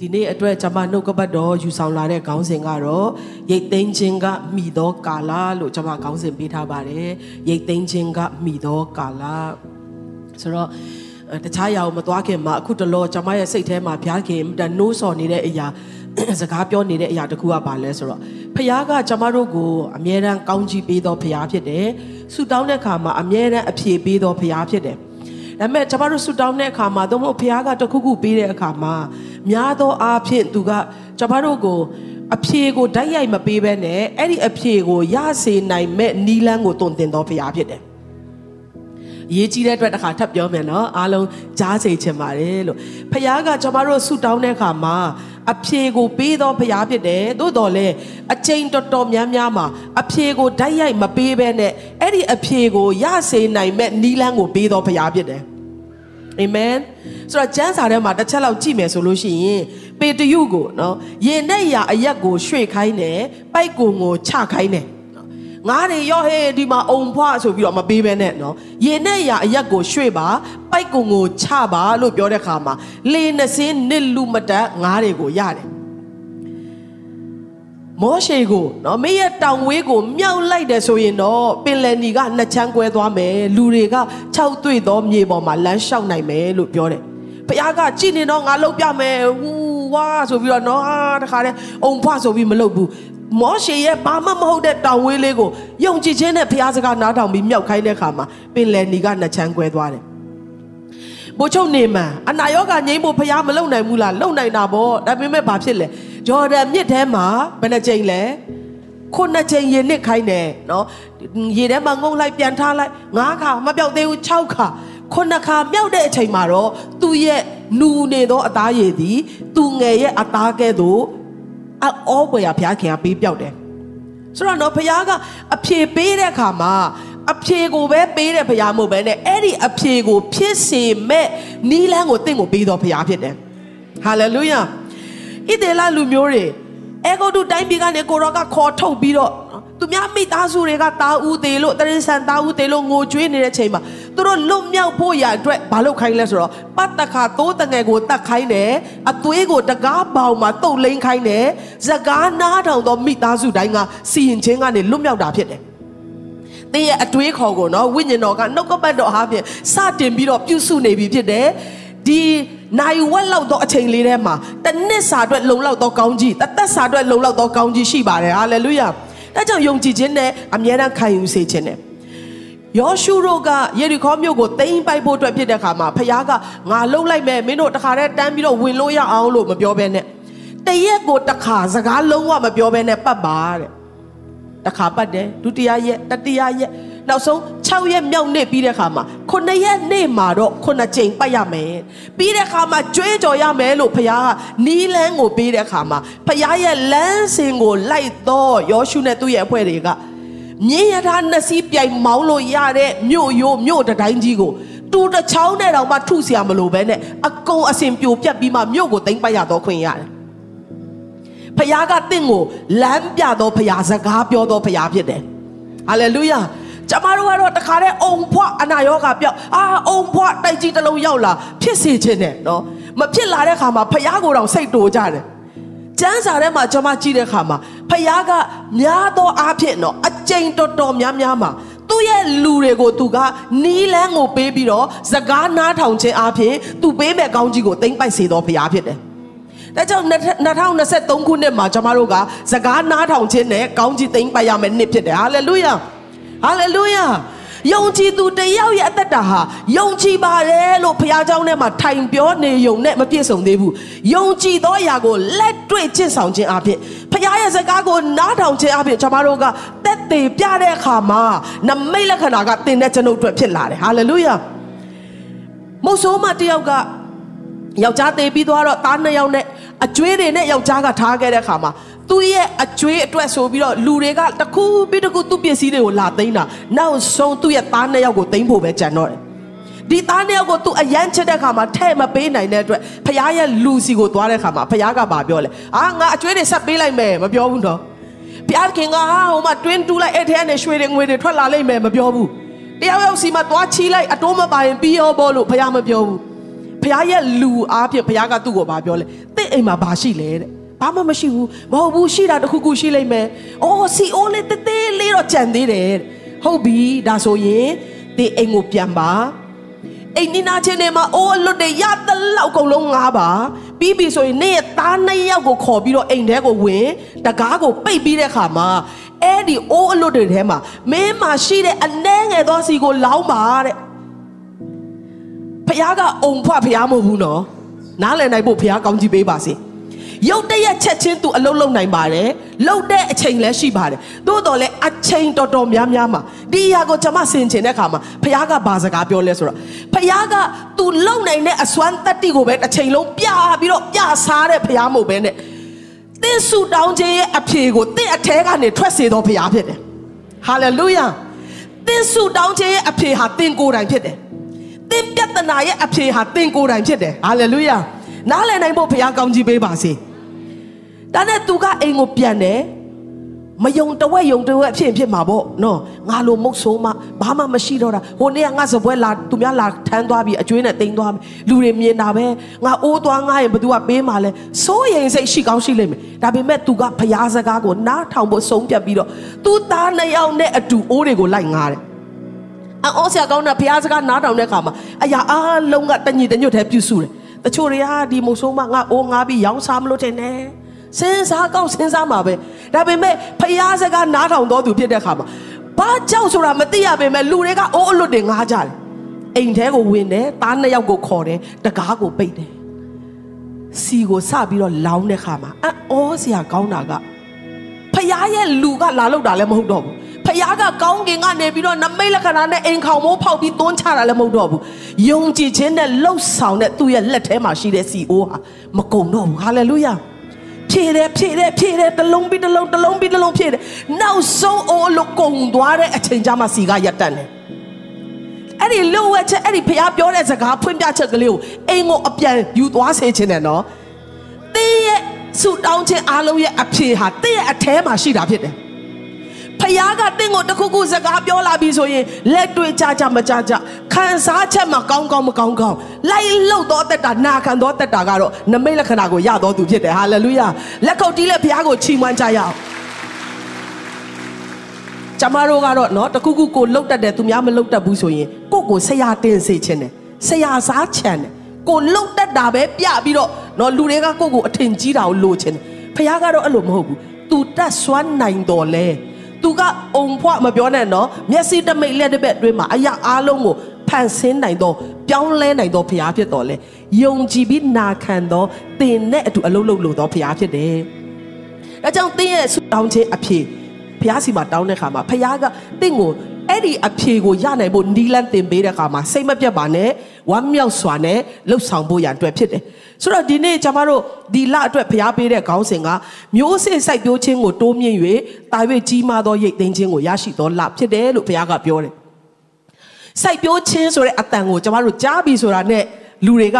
ဒီနေ့အတွက်ကျွန်မနှုတ်ကပတ်တော်ယူဆောင်လာတဲ့ခေါင်းစဉ်ကတော့ရိတ်သိမ်းခြင်းကမိသောကာလလို့ကျွန်မခေါင်းစဉ်ပေးထားပါတယ်ရိတ်သိမ်းခြင်းကမိသောကာလဆိုတော့တခြားရအောင်မသွားခင်မှာအခုတလောကျွန်မရဲ့စိတ်ထဲမှာဘုရားခင်တနိုးစော်နေတဲ့အရာစကားပြောနေတဲ့အရာတခုကပါလဲဆိုတော့ဖခင်ကကျွန်မတို့ကိုအမြဲတမ်းကောင်းချီးပေးတော်ဖခင်ဖြစ်တယ်ဆူတောင်းတဲ့အခါမှာအမြဲတမ်းအဖြေပေးတော်ဖခင်ဖြစ်တယ် ဒါပေမဲ့ကျွန်တော်တို့ဆူတောင်းတဲ့အခါမှာသို့မဟုတ်ဖခင်ကတခုခုပေးတဲ့အခါမှာများသောအားဖြင့်သူကကျွန်တော်တို့ကိုအဖြေကိုဓာတ်ရိုက်မပေးဘဲနဲ့အဲ့ဒီအဖြေကိုရစေနိုင်မဲ့နီလန်းကိုတုံတင်တော်ဖခင်ဖြစ်တယ်ရေးကြီးတဲ့အတွက်တစ်ခါထပ်ပြောမယ်နော်အားလုံးကြားစေချင်ပါတယ်လို့ဖခင်ကကျွန်တော်တို့ဆူတောင်းတဲ့အခါမှာ အဖြေကိုပေးသောဖရားဖြစ်တယ်သို့တော်လည်းအချိန်တော်တော်များများမှာအဖြေကိုဓာတ်ရိုက်မပေးဘဲနဲ့အဲ့ဒီအဖြေကိုရစေနိုင်မဲ့နီလန်းကိုပေးသောဖရားဖြစ်တယ်အာမင်ဆိုတော့ကျမ်းစာထဲမှာတစ်ချက်လောက်ကြည့်မယ်ဆိုလို့ရှိရင်ပေတရုကိုနော်ယင်နဲ့ရာအရက်ကိုရွှေ့ခိုင်းတယ်ပိုက်ကုံကိုချခိုင်းတယ် ငါးတွေရောဟေးဒီမှာအုံဖွားဆိုပြီးတော့မပေးဘဲနဲ့နော်ရေနဲ့ရအရက်ကိုရွှေ့ပါပိုက်ကုံကိုချပါလို့ပြောတဲ့ခါမှာလေနှစင်းနစ်လူမတက်ငါးတွေကိုရတယ်မောရှေကိုနော်မေရဲ့တောင်ဝေးကိုမြောက်လိုက်တယ်ဆိုရင်တော့ပင်လယ်နီကနှစ်ချမ်းကွဲသွားမယ်လူတွေကခြောက်သွေ့သောမြေပေါ်မှာလမ်းလျှောက်နိုင်မယ်လို့ပြောတယ်ဘုရားကကြည်နေတော့ငါလှုပ်ပြမယ်ဟူ ဝါဆိုပြီးတော့နော်တခါတည်းအုံဖွားဆိုပြီးမလှုပ်ဘူးမောရှေရဲ့ဘာမှမဟုတ်တဲ့တောင်ဝေးလေးကိုယုံကြည်ခြင်းနဲ့ဘုရားစကားနားထောင်ပြီးမြောက်ခိုင်းတဲ့အခါမှာပင်လယ်နီကနှစ်ချမ်းကွဲသွားတယ်ဘိုးချုပ်နေမှန်အနာရောဂါငြိမ်းဖို့ဘုရားမလုံနိုင်ဘူးလားလုံနိုင်တာပေါ့ဒါပေမဲ့ဘာဖြစ်လဲဂျော်ဒန်မြစ်ထဲမှာဘယ်နှကြိမ်လဲခုနှစ်ကြိမ်ရေနစ်ခိုင်းတယ်နော်ရေထဲမှာငုံလိုက်ပြန်ထားလိုက်ငါးခါမပြောက်သေးဘူး၆ခါ ခုနှစ်ခါမြောက်တဲ့အချိန်မှာတော့သူ့ရဲ့နူနေသောအသားရည်သည်သူငယ်ရဲ့အသားကဲ့သို့အောပွေရဘုရားခင်ကပေးပြောက်တယ်ဆိုတော့နော်ဘုရားကအဖြေပေးတဲ့အခါမှာအဖြေကိုပဲပေးတဲ့ဘုရားမဟုတ်ပဲနဲ့အဲ့ဒီအဖြေကိုဖြစ်စေမဲ့နီးလန်းကိုတင့်ကိုပေးတော်ဘုရားဖြစ်တယ်ဟာလေလုယာဣသေလလူမျိုးတွေအေဂုတ်တုတိုင်းပြည်ကနေကိုရောကခေါ်ထုတ်ပြီးတော့ သူများမိသားစုတွေကတာဦးသေးလို့တရင်ဆန်တာဦးသေးလို့ငိုကြွေးနေတဲ့ချိန်မှာသူတို့လွတ်မြောက်ဖို့ရအတွက်ဘာလုပ်ခိုင်းလဲဆိုတော့ပတ်တခါသိုးတငယ်ကိုတတ်ခိုင်းတယ်အသွေးကိုတကားပေါင်မှာတုတ်လိမ့်ခိုင်းတယ်ဇကားနားထောင်သောမိသားစုတိုင်းကစီရင်ချင်းကနေလွတ်မြောက်တာဖြစ်တယ်သင်ရဲ့အတွေးခေါ်ကိုနော်ဝိညာဉ်တော်ကနှုတ်ကပတ်တော်အားဖြင့်စတင်ပြီးတော့ပြုစုနေပြီဖြစ်တယ်ဒီနိုင်ဝက်လောက်သောအချိန်လေးထဲမှာတစ်နှစ်စာအတွက်လုံလောက်သောကောင်းကြီးတစ်သက်စာအတွက်လုံလောက်သောကောင်းကြီးရှိပါတယ်ဟာလေလုယာ ဒါကြောင့်ယုံကြည်ခြင်းနဲ့အမြဲတမ်းခံယူစေခြင်းနဲ့ယောရှုတို့ကယေရီခေါမြို့ကိုသိမ်းပိုက်ဖို့အတွက်ဖြစ်တဲ့ခါမှာဖခင်ကငါလှုပ်လိုက်မယ်မင်းတို့တခါတည်းတန်းပြီးတော့ဝင်လို့ရအောင်လို့မပြောဘဲနဲ့တရက်ကိုတခါစကားလုံးဝမပြောဘဲနဲ့ပတ်ပါတဲ့တခါပတ်တယ်ဒုတိယရက်တတိယရက် နောက်ဆုံး6ရက်မြောက်နေ့ပြီးတဲ့ခါမှာ9ရက်နေ့မှာတော့9ကြိမ်ပတ်ရမယ်ပြီးတဲ့ခါမှာကြွေးကြော်ရမယ်လို့ဖခင်ကနီးလန်းကိုပြီးတဲ့ခါမှာဖခင်ရဲ့လမ်းစဉ်ကိုလိုက်တော့ယောရှုနဲ့သူ့ရဲ့အဖွဲ့တွေကမြင်းရထားနှစ်စီးပြိုင်မောင်းလို့ရတဲ့မြို့ရိုးမြို့တိုင်းကြီးကိုတူတချောင်းနဲ့တော့မှထုเสียမလို့ပဲနဲ့အကုန်အစင်ပြိုပြက်ပြီးမှမြို့ကိုသိမ်းပိုက်ရတော့ခွင့်ရတယ်ဖခင်ကတင့်ကိုလမ်းပြတော့ဖခင်စကားပြောတော့ဖခင်ဖြစ်တယ်ဟာလေလုယာ ကျမတို့ကတော့တခါတည်းအုံဖွားအနာရောဂါပြောက်အာအုံဖွားတိုက်ကြီးတစ်လုံးရောက်လာဖြစ်စေခြင်းနဲ့နော်မဖြစ်လာတဲ့ခါမှာဖះကိုယ်တော်စိတ်တိုကြတယ်ကျမ်းစာထဲမှာကျွန်မကြည့်တဲ့ခါမှာဖះကများသောအားဖြင့်နော်အကျိန်တော်တော်များများမှာသူ့ရဲ့လူတွေကိုသူကနီးလန်းကိုပေးပြီးတော့စကားနားထောင်ခြင်းအပြင်သူပေးမဲ့ကောင်းကြီးကိုသိမ့်ပိုက်စေတော်ဖះဖြစ်တယ်ဒါကြောင့်2023ခုနှစ်မှာကျွန်မတို့ကစကားနားထောင်ခြင်းနဲ့ကောင်းကြီးသိမ့်ပိုက်ရမယ်နှစ်ဖြစ်တယ်ဟာလေလုယာ ဟာလေလုယာယုံကြည်သူတယောက်ရဲ့အသက်တာဟာယုံကြည်ပါတယ်လို့ဘုရားကျောင်းထဲမှာထိုင်ပြောနေယုံနဲ့မပြည့်စုံသေးဘူးယုံကြည်သောအရာကိုလက်တွေ့ကျင့်ဆောင်ခြင်းအပြင်ဘုရားရဲ့စကားကိုနားထောင်ခြင်းအပြင်ကျွန်တော်တို့ကတက်သေးပြတဲ့အခါမှာနမိတ်လက္ခဏာကတင်တဲ့ကျွန်ုပ်အတွက်ဖြစ်လာတယ်ဟာလေလုယာမုတ်ဆိုးမတယောက်ကယောက်ျားသေးပြီးသွားတော့သားနှစ်ယောက်နဲ့အကျွေးတွေနဲ့ယောက်ျားကထားခဲ့တဲ့အခါမှာ သူ့ရဲ့အကျွေးအတွက်ဆိုပြီးတော့လူတွေကတခုပြီးတခုသူ့ပစ္စည်းတွေကိုလာသိမ်းတာနောက်ဆုံးသူ့ရဲ့သားနှစ်ယောက်ကိုသိမ်းဖို့ပဲကြံတော့တယ်ဒီသားနှစ်ယောက်ကိုသူအယမ်းချစ်တဲ့ခါမှာထဲ့မပေးနိုင်တဲ့အတွက်ဖခင်ရဲ့လူစီကိုသွားတဲ့ခါမှာဖခင်ကဘာပြောလဲအာငါအကျွေးတွေဆက်ပေးလိုက်မယ်မပြောဘူးနော်ဘုရားခင်ကဟာဟိုမှာတွင်းတူးလိုက်အဲ့ထဲကနေရွှေတွေငွေတွေထွက်လာလိမ့်မယ်မပြောဘူးတယောက်ယောက်စီမှာသွားချီးလိုက်အတိုးမပါရင်ပြီးရောဘောလို့ဖခင်မပြောဘူးဖခင်ရဲ့လူအားဖြင့်ဖခင်ကသူ့ကိုဘာပြောလဲတင့်အအိမ်မှာဘာရှိလဲတဲ့ ဘာမှမရှိဘူးမဟုတ်ဘူးရှိတာတခုခုရှိလိမ့်မယ်အိုးစီအိုးလေးတေးသေးလေးတော့ကြံသေးတယ်တဲ့ဟုတ်ပြီဒါဆိုရင်ဒီအိမ်ကိုပြန်ပါအိမ်နီနာချင်းတွေမှာအိုးအလွတ်တွေရသလောက်အကုန်လုံးငားပါပြီးပြီဆိုရင်နေ့ရက်သားနှစ်ယောက်ကိုခေါ်ပြီးတော့အိမ်ထဲကိုဝင်တကားကိုပိတ်ပြီးတဲ့ခါမှာအဲ့ဒီအိုးအလွတ်တွေထဲမှာမင်းမရှိတဲ့အနှဲငယ်သောစီကိုလောင်းပါတဲ့ဖះကအုံဖွဖះမဟုတ်ဘူးနော်နားလည်နိုင်ဖို့ဖះကောင်းကြည့်ပေးပါစေ။ ရုတ်တရက်ချက်ချင်းသူအလုံးလုံးနိုင်ပါတယ်လှုပ်တဲ့အချိန်လည်းရှိပါတယ်သို့တော်လည်းအချိန်တော်တော်များများမှာဒီအရာကိုကျွန်မဆင်ခြင်တဲ့အခါမှာဖခင်ကဘာစကားပြောလဲဆိုတော့ဖခင်ကသူလုံနိုင်တဲ့အစွမ်းတတ္တိကိုပဲတစ်ချိန်လုံးပြပြီးတော့ပြစားတဲ့ဖခင်မို့ပဲနဲ့တင်းဆူတောင်းခြင်းရဲ့အဖြေကိုတင့်အထဲကနေထွက်စေတော်ဖခင်ဖြစ်တယ်ဟာလေလုယာတင်းဆူတောင်းခြင်းရဲ့အဖြေဟာတင်းကိုယ်တိုင်ဖြစ်တယ်တင်းပြဿနာရဲ့အဖြေဟာတင်းကိုယ်တိုင်ဖြစ်တယ်ဟာလေလုယာနားလည်နိုင်ဖို့ဖခင်ကောင်းကြီးပေးပါစေ။ ဒါနဲ့သူကအိမ်ကိုပြန်တယ်မယုံတဝက်ယုံတဝက်ဖြစ်ဖြစ်မှာပေါ့နော်ငါလိုမုတ်ဆိုးမှဘာမှမရှိတော့တာဟိုနေ့ကငါစပွဲလာသူများလာထမ်းသွားပြီးအကျွေးနဲ့တိမ်သွားပြီလူတွေမြင်တာပဲငါအိုးသွားငါရင်ဘသူကပေးမှလဲစိုးရင်စိတ်ရှိကောင်းရှိလိမ့်မယ်ဒါပေမဲ့သူကဖျားစကားကိုနားထောင်ဖို့ဆုံးဖြတ်ပြီးတော့သူသားနှစ်ယောက်နဲ့အတူအိုးတွေကိုလိုက်ငားတယ်အော်ဆရာကောင်းတာဖျားစကားနားထောင်တဲ့အခါမှာအရာအားလုံးကတညီတညွတ်တည်းပြုစုတယ်တချို့တွေကဒီမုတ်ဆိုးမှငါအိုးငါပြီးရောင်းစားမလို့တင်တယ် စဉ်းစားကောက်စဉ်းစားမှာပဲဒါပေမဲ့ဖျားစကားနားထောင်တော်သူဖြစ်တဲ့ခါမှာဘာကြောက်ဆိုတာမသိရပေမဲ့လူတွေကအိုးအလွတ်တွေငားကြတယ်အိမ်ထဲကိုဝင်တယ်သားနှစ်ယောက်ကိုခေါ်တယ်တကားကိုပိတ်တယ်စီကိုစပြီးတော့လောင်းတဲ့ခါမှာအော်စရာကောင်းတာကဖျားရဲ့လူကလာလောက်တာလည်းမဟုတ်တော့ဘူးဖျားကကောင်းကင်ကနေပြီးတော့နမိတ်လက္ခဏာနဲ့အိမ်ခေါင်မိုးဖောက်ပြီးသွန်းချတာလည်းမဟုတ်တော့ဘူးယုံကြည်ခြင်းနဲ့လှုပ်ဆောင်တဲ့သူ့ရဲ့လက်ထဲမှာရှိတဲ့စီအိုးဟာမကုံတော့ဘူးဟာလေလုယာ ဖြည့်တယ်ဖြည့်တယ်ဖြည့်တယ်တစ်လုံးပြီးတစ်လုံးတစ်လုံးပြီးတစ်လုံးဖြည့်တယ်နောက်ဆုံးအိုးလို့ကုံသွားတဲ့အချိန်ကျမှစီကရက်တန်တယ်အဲ့ဒီလိုဝက်ချက်အဲ့ဒီဖះပြောတဲ့စကားဖွင့်ပြချက်ကလေးကိုအိမ်ကိုအပြန်ယူသွားစေခြင်းနဲ့နော်တင်းရဲ့ဆူတောင်းခြင်းအားလုံးရဲ့အဖြေဟာတင်းရဲ့အแทမှာရှိတာဖြစ်တယ်ဖ ယားကတင့်ကိုတခုခုစကားပြောလာပြီဆိုရင်လက်တွေ့ကြကြမကြကြခံစားချက်မှာကောင်းကောင်းမကောင်းကောင်းလိုက်လှုပ်တော့တက်တာနာခံတော့တက်တာကတော့နမိတ်လက္ခဏာကိုရတော်သူဖြစ်တယ်ဟာလေလုယာလက်ကုပ်တီးလက်ဖယားကိုချီးမွမ်းကြရအောင်ကျမတို့ကတော့เนาะတခုခုကိုလှုပ်တတ်တယ်သူများမလှုပ်တတ်ဘူးဆိုရင်ကိုကိုဆရာတင်စေခြင်းတယ်ဆရာစားချမ်းတယ်ကိုလှုပ်တတ်တာပဲပြပြီးတော့เนาะလူတွေကကိုကိုအထင်ကြီးတာကိုလိုချင်တယ်ဖယားကတော့အဲ့လိုမဟုတ်ဘူးသူတတ်စွမ်းနိုင်တော်လဲ သူကအုံဖွမပြောနဲ့နော်မျက်စိတမိတ်လက်တစ်ဘက်အတွင်းမှာအရာအားလုံးကိုဖန်ဆင်းနိုင်သောပြောင်းလဲနိုင်သောဖရားဖြစ်တော်လဲယုံကြည်ပြီးနာခံသောသင်နဲ့အတူအလုံးလုံးလို့သောဖရားဖြစ်တယ်။ဒါကြောင့်သင်ရဲ့ဆုတောင်းခြင်းအဖြစ်ဖရားစီမှာတောင်းတဲ့ခါမှာဖရားကသင်ကိုအဲ့ဒီအဖြေကိုရနိုင်ဖို့နီလန်းတင်ပေးတဲ့အခါမှာစိတ်မပြတ်ပါနဲ့ဝမ်းမြောက်စွာနဲ့လှုပ်ဆောင်ဖို့ရန်အတွက်ဖြစ်တယ် ဆိုတော့ဒီနေ့ကျမတို့ဒီလအတွက်ဖျားပေးတဲ့ခေါင်းစဉ်ကမျိုးစစ်စိုက်ပျိုးခြင်းကိုတိုးမြင့်၍တာ၍ကြီးမားသောရိတ်သိမ်းခြင်းကိုရရှိသောလဖြစ်တယ်လို့ဘုရားကပြောတယ်။စိုက်ပျိုးခြင်းဆိုတဲ့အတန်ကိုကျမတို့ကြားပြီဆိုတာနဲ့လူတွေက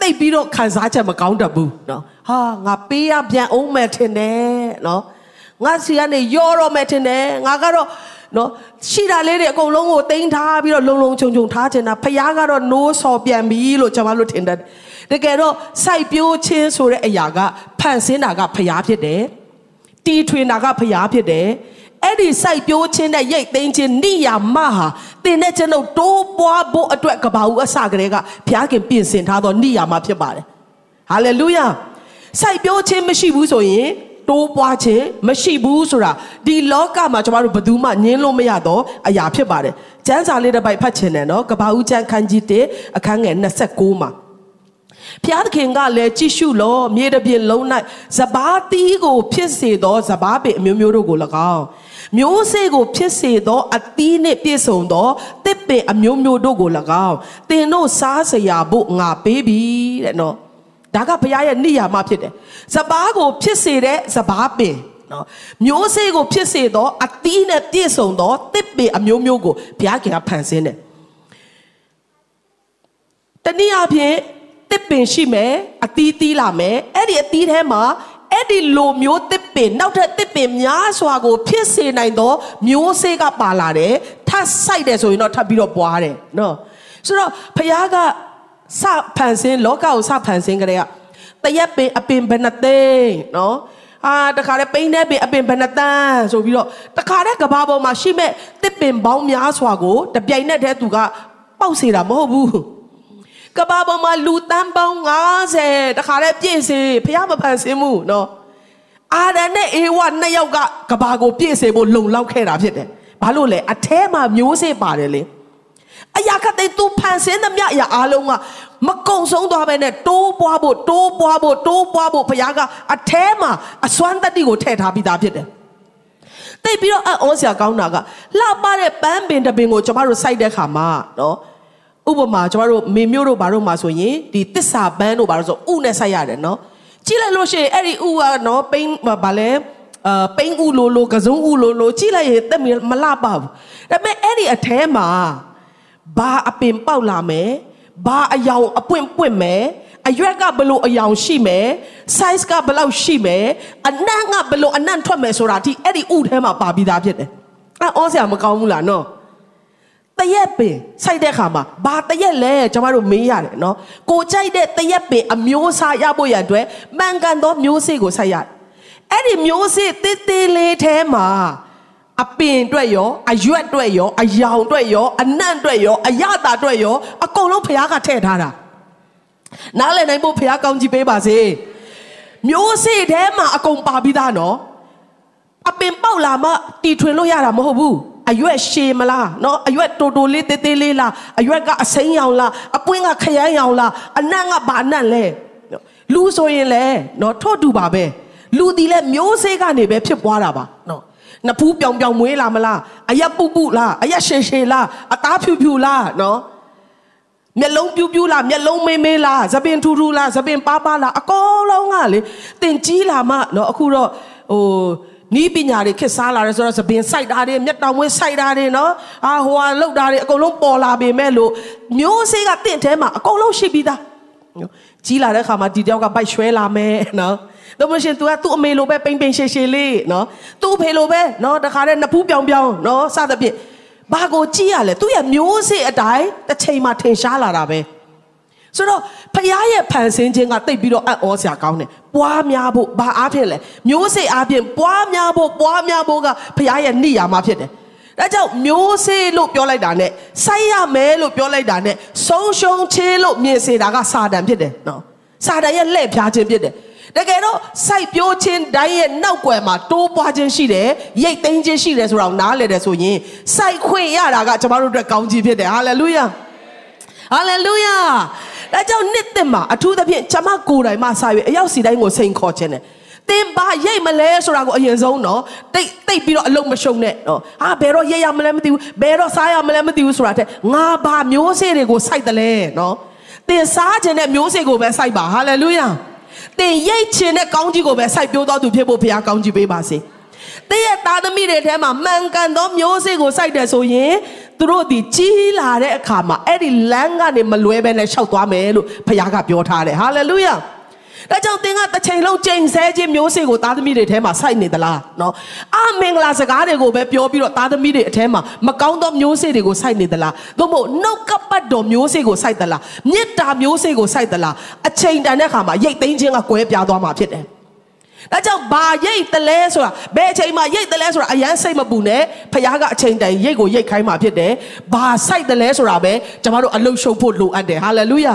တိတ်ပြီးတော့ခံစားချက်မကောင်းတတ်ဘူးနော်။ဟာငါပေးရပြန်အောင်မယ်ထင်တယ်နော်။ငါစီကနေရောတော့မယ်ထင်တယ်။ငါကတော့နော်ရှိတာလေးတွေအကုန်လုံးကိုတင်ထားပြီးတော့လုံလုံခြုံခြုံထားချင်တာဖခင်ကတော့ no ဆော်ပြန်ပြီလို့ကျွန်မတို့ထင်တယ် တကယ်တော့စိုက်ပျိုးခြင်းဆိုတဲ့အရာကဖန်ဆင်းတာကဖခင်ဖြစ်တယ်တီထွင်တာကဖခင်ဖြစ်တယ်အဲ့ဒီစိုက်ပျိုးခြင်းနဲ့ရိတ်သိမ်းခြင်းနိယာမဟာတင်တဲ့ကျွန်ုပ်တိုးပွားဖို့အတွက်ကဘာဦးအစကလေးကဘုရားခင်ပြင်ဆင်ထားသောနိယာမဖြစ်ပါတယ်ဟာလေလုယာစိုက်ပျိုးခြင်းမရှိဘူးဆိုရင်တိုးပွားခြင်းမရှိဘူးဆိုတာဒီလောကမှာကျွန်တော်တို့ဘယ်သူမှညင်းလို့မရတော့အရာဖြစ်ပါတယ်။ကျမ်းစာလေးတစ်ပိုက်ဖတ်ချင်တယ်နော်။ကဘာဦးကျမ်းခန်းကြီး1အခန်းငယ်26မှာ ဖျားသခင်ကလည်းကြည့်ရှုလောမြေတပြင်လုံး၌စပားတီးကို ဖြစ်စေသောစပားပင်အမျိုးမျိုးတို့ကို၎င်းမျိုးစေ့ကိုဖြစ်စေသောအသီးနှင့်ပြည့်စုံသောတစ်ပင်အမျိုးမျိုးတို့ကို၎င်းသင်တို့စားစရာဖို့ငါပေးပြီတဲ့နော်ဒါကဘုရားရဲ့နိယာမဖြစ်တယ်စပားကိုဖြစ်စေတဲ့စပားပင်နော်မျိုးစေ့ကိုဖြစ်စေသောအသီးနဲ့ပြည့်စုံသောတစ်ပင်အမျိုးမျိုးကိုဘုရားခင်ကဖန်ဆင်းတယ်တနည်းအားဖြင့် တစ်ပင်ရှိမယ်အသီးသီးလာမယ်အဲ့ဒီအသီးထဲမှာအဲ့ဒီလိုမျိုးတစ်ပင်နောက်ထပ်တစ်ပင်များစွာကိုဖြစ်စေနိုင်သောမျိုးစေ့ကပါလာတယ်ထပ်ဆိုင်တယ်ဆိုရင်တော့ထပ်ပြီးတော့ပွားတယ်နော်ဆိုတော့ဖခင်ကစဖန်ဆင်းလောကကိုစဖန်ဆင်းကြတဲ့ကတရက်ပင်အပင်ဘယ်နှသိန်းနော်အာတခါလဲပိန်းတဲ့ပင်အပင်ဘယ်နှတန်းဆိုပြီးတော့တခါတဲ့ကဘာပေါ်မှာရှိမဲ့တစ်ပင်ပေါင်းများစွာကိုတပြိုင်နက်တည်းသူကပေါက်စေတာမဟုတ်ဘူး ကဘာပေါ်မှာလူတန်းပေါင်း90တခါလဲပြည့်စေဖះမဖန်ဆင်းမှုနော်အာဒံနဲ့အေဝနှစ်ယောက်ကကဘာကိုပြည့်စေဖို့လုံလောက်ခဲ့တာဖြစ်တယ်ဘာလို့လဲအထဲမှာမျိုးစေ့ပါတယ်လေအရာခတ်တဲ့သူဖန်ဆင်းသမျှအရာအားလုံးကမကုံဆုံးသွားပဲနဲ့တိုးပွားဖို့တိုးပွားဖို့တိုးပွားဖို့ဖခင်ကအထဲမှာအစွမ်းတတ္တိကိုထည့်ထားပြီးသားဖြစ်တယ်။တိတ်ပြီးတော့အံ့ဩစရာကောင်းတာကလှပတဲ့ပန်းပင်တပင်ကိုကျမတို့စိုက်တဲ့ခါမှာနော်။ ဥပမာကျမတို့မေမျိုးတို့ဘာတို့မှာဆိုရင်ဒီတစ္ဆာပန်းတို့ဘာလို့ဆိုဥနဲ့စိုက်ရတယ်နော်ကြည့်လိုက်လို့ရှိရင်အဲ့ဒီဥကနော်ပိန်းဘာလဲအာပိန်းဥလိုလိုကစုံဥလိုလိုကြည့်လိုက်ရင်တက်မလှပဘူးဒါပေမဲ့အဲ့ဒီအแทမှာဘာအပင်ပေါက်လာမယ်ဘာအယောင်အပွင့်ပွင့်မယ်အရွက်ကဘလို့အယောင်ရှိမယ် size ကဘလောက်ရှိမယ်အနံ့ကဘလို့အနံ့ထွက်မယ်ဆိုတာဒီအဲ့ဒီဥထဲမှာပါပြီးသားဖြစ်တယ်အဲအောစရာမကောင်းဘူးလားနော် တရက်ပင်စိုက်တဲ့ခါမှာဘာတရက်လဲကျွန်တော်တို့မေးရတယ်နော်ကိုကြိုက်တဲ့တရက်ပင်အမျိုးအစားရဖို့ရန်အတွက်မှန်ကန်သောမျိုးစေ့ကိုစိုက်ရတယ်အဲ့ဒီမျိုးစေ့တေးသေးလေးထဲမှာအပင်အတွက်ရောအရွက်အတွက်ရောအယောင်အတွက်ရောအနံ့အတွက်ရောအရတာအတွက်ရောအကုန်လုံးဖះကထည့်ထားတာနားလည်နိုင်ဖို့ဖះကောင်းကြီးပေးပါစေမျိုးစေ့ထဲမှာအကုန်ပါပြီးသားနော်အပင်ပေါက်လာမှတီထွင်လို့ရတာမဟုတ်ဘူး အရွက်ရှည်မလားနော်အရွက်တိုတိုလေးသေးသေးလေးလားအရွက်ကအစိမ်းရောင်လားအပွင့်ကခရမ်းရောင်လားအနံ့ကဘာနံ့လဲလူဆိုရင်လေနော်ထို့တူပါပဲလူဒီလဲမျိုးစေ့ကနေပဲဖြစ်ပွားတာပါနော်နဖူးပြောင်ပြောင်မွေးလာမလားအရက်ပုပုလားအရက်ရှည်ရှည်လားအသားဖြူဖြူလားနော်မျက်လုံးပြူးပြူးလားမျက်လုံးမေးမေးလားသပင်ထူထူလားသပင်ပါပါလားအကုန်လုံးကလေတင်ကြီးလာမှနော်အခုတော့ဟို နီးပညာတွေခက်စားလာတယ်ဆိုတော့သပင်စိုက်တာတွေမျက်တောင်ဝဲစိုက်တာတွေနော်အာဟိုဟာလောက်တာတွေအကုန်လုံးပေါ်လာပေမဲ့လို့မျိုးစေ့ကတင့်ထဲမှာအကုန်လုံးရှိပြီးသားကြီးလာတဲ့ခါမှာဒီတယောက်ကဘိုက်ရွှဲလာမယ်နော်တော့မရှင် तू ကသူ့အမေလိုပဲပိန်ပိန်ရှည်ရှည်လေးနော်သူ့အဖေလိုပဲနော်တခါတည်းနဖူးပြောင်ပြောင်နော်စသဖြင့်ဘာကိုကြည့်ရလဲသူ့ရဲ့မျိုးစေ့အတိုင်းတစ်ချိန်မှထင်ရှားလာတာပဲ ဆိုတော့ဖခင်ရဲ့ဖန်ဆင်းခြင်းကတိတ်ပြီးတော့အံ့ဩစရာကောင်းတယ်။ပွားများဖို့ဘာအားဖြင့်လဲမျိုးစေ့အားဖြင့်ပွားများဖို့ပွားများဖို့ကဖခင်ရဲ့နိယာမဖြစ်တယ်။ဒါကြောင့်မျိုးစေ့လို့ပြောလိုက်တာနဲ့စိုက်ရမယ်လို့ပြောလိုက်တာနဲ့ဆုံးရှုံးချေးလို့မြင်စေတာကစာတန်ဖြစ်တယ်နော်။စာတန်ရဲ့လှည့်ဖျားခြင်းဖြစ်တယ်။တကယ်တော့စိုက်ပျိုးခြင်းတိုင်းရဲ့နောက်ွယ်မှာတိုးပွားခြင်းရှိတယ်ရိတ်သိမ်းခြင်းရှိတယ်ဆိုတော့နားလည်တယ်ဆိုရင်စိုက်ခွင့်ရတာကကျမတို့အတွက်ကောင်းကြီးဖြစ်တယ်ဟာလေလုယာဟာလေလုယာ ဒါကြောင့်နှစ်သက်မှာအထူးသဖြင့်ကျမကိုယ်တိုင်မှစာရွေအရောက်စီတိုင်းကိုစိန်ခေါ်ခြင်းတယ်တင်ပါရိတ်မလဲဆိုတာကိုအရင်ဆုံးနော်တိတ်တိတ်ပြီးတော့အလုံးမရှုံနဲ့နော်ဟာဘယ်တော့ရိတ်ရမလဲမသိဘူးဘယ်တော့စားရမလဲမသိဘူးဆိုတာတဲ့ငါဘာမျိုးစေ့တွေကိုစိုက်တယ်လဲနော်တင်စားခြင်းနဲ့မျိုးစေ့ကိုပဲစိုက်ပါဟာလေလုယာတင်ရိတ်ခြင်းနဲ့ကောင်းကြီးကိုပဲစိုက်ပျိုးတော်သူဖြစ်ဖို့ဘုရားကောင်းကြီးပေးပါစေတည့်ရဲ့သားသမီးတွေထဲမှာမှန်ကန်သောမျိုးစေ့ကိုစိုက်တယ်ဆိုရင် သူတို့ဒီကြီးလာတဲ့အခါမှာအဲ့ဒီလမ်းကနေမလွဲဘဲနဲ့ရှောက်သွားမယ်လို့ဘုရားကပြောထားတယ်ဟာလေလုယာဒါကြောင့်သင်ကတစ်ချိန်လုံးကြိမ်ဆဲခြင်းမျိုးစေ့ကိုသားသမီးတွေထဲမှာစိုက်နေသလားနော်အမင်္ဂလာစကားတွေကိုပဲပြောပြီးတော့သားသမီးတွေအထဲမှာမကောင်းသောမျိုးစေ့တွေကိုစိုက်နေသလားသို့မဟုတ်နှုတ်ကပတ်တော်မျိုးစေ့ကိုစိုက်သလားမေတ္တာမျိုးစေ့ကိုစိုက်သလားအချိန်တန်တဲ့အခါမှာရိတ်သိမ်းခြင်းကကွဲပြားသွားမှာဖြစ်တယ် ဒါကြောင့်ဘာရိတ်တလဲဆိုတာဘယ်အချိန်မှာရိတ်တလဲဆိုတာအရန်စိတ်မပူနဲ့ဖခင်ကအချိန်တိုင်ရိတ်ကိုရိတ်ခိုင်းမှာဖြစ်တယ်ဘာစိုက်တလဲဆိုတာပဲကျွန်တော်တို့အလုရှုပ်ဖို့လိုအပ်တယ်ဟာလေလုယာ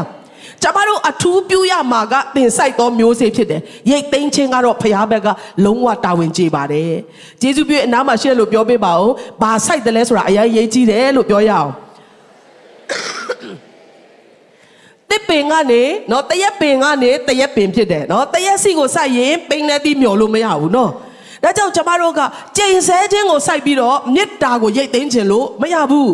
ကျမတို့အထူးပြုရမှာကသင်ဆိုင်သောမျိုးစေ့ဖြစ်တယ်။ရိတ်သိမ်းခြင်းကတော့ဖရားဘက်ကလုံးဝတာဝန်ကျေပါတယ်။ယေရှုပြည့်အနားမှာရှိတယ်လို့ပြောပေးပါဦး။ဘာဆိုင်တယ်လဲဆိုတာအရင်ရေးကြည့်တယ်လို့ပြောရအောင်။ တစ်ပင်ကနေနော်တရက်ပင်ကနေတရက်ပင်ဖြစ်တယ်နော်တရက်စီကိုစိုက်ရင်ပိန်နဲ့တီးမျောလို့မရဘူးနော်။ဒါကြောင့်ကျမတို့ကကြိမ်ဆဲခြင်းကိုစိုက်ပြီးတော့မေတ္တာကိုရိတ်သိမ်းခြင်းလို့မရဘူး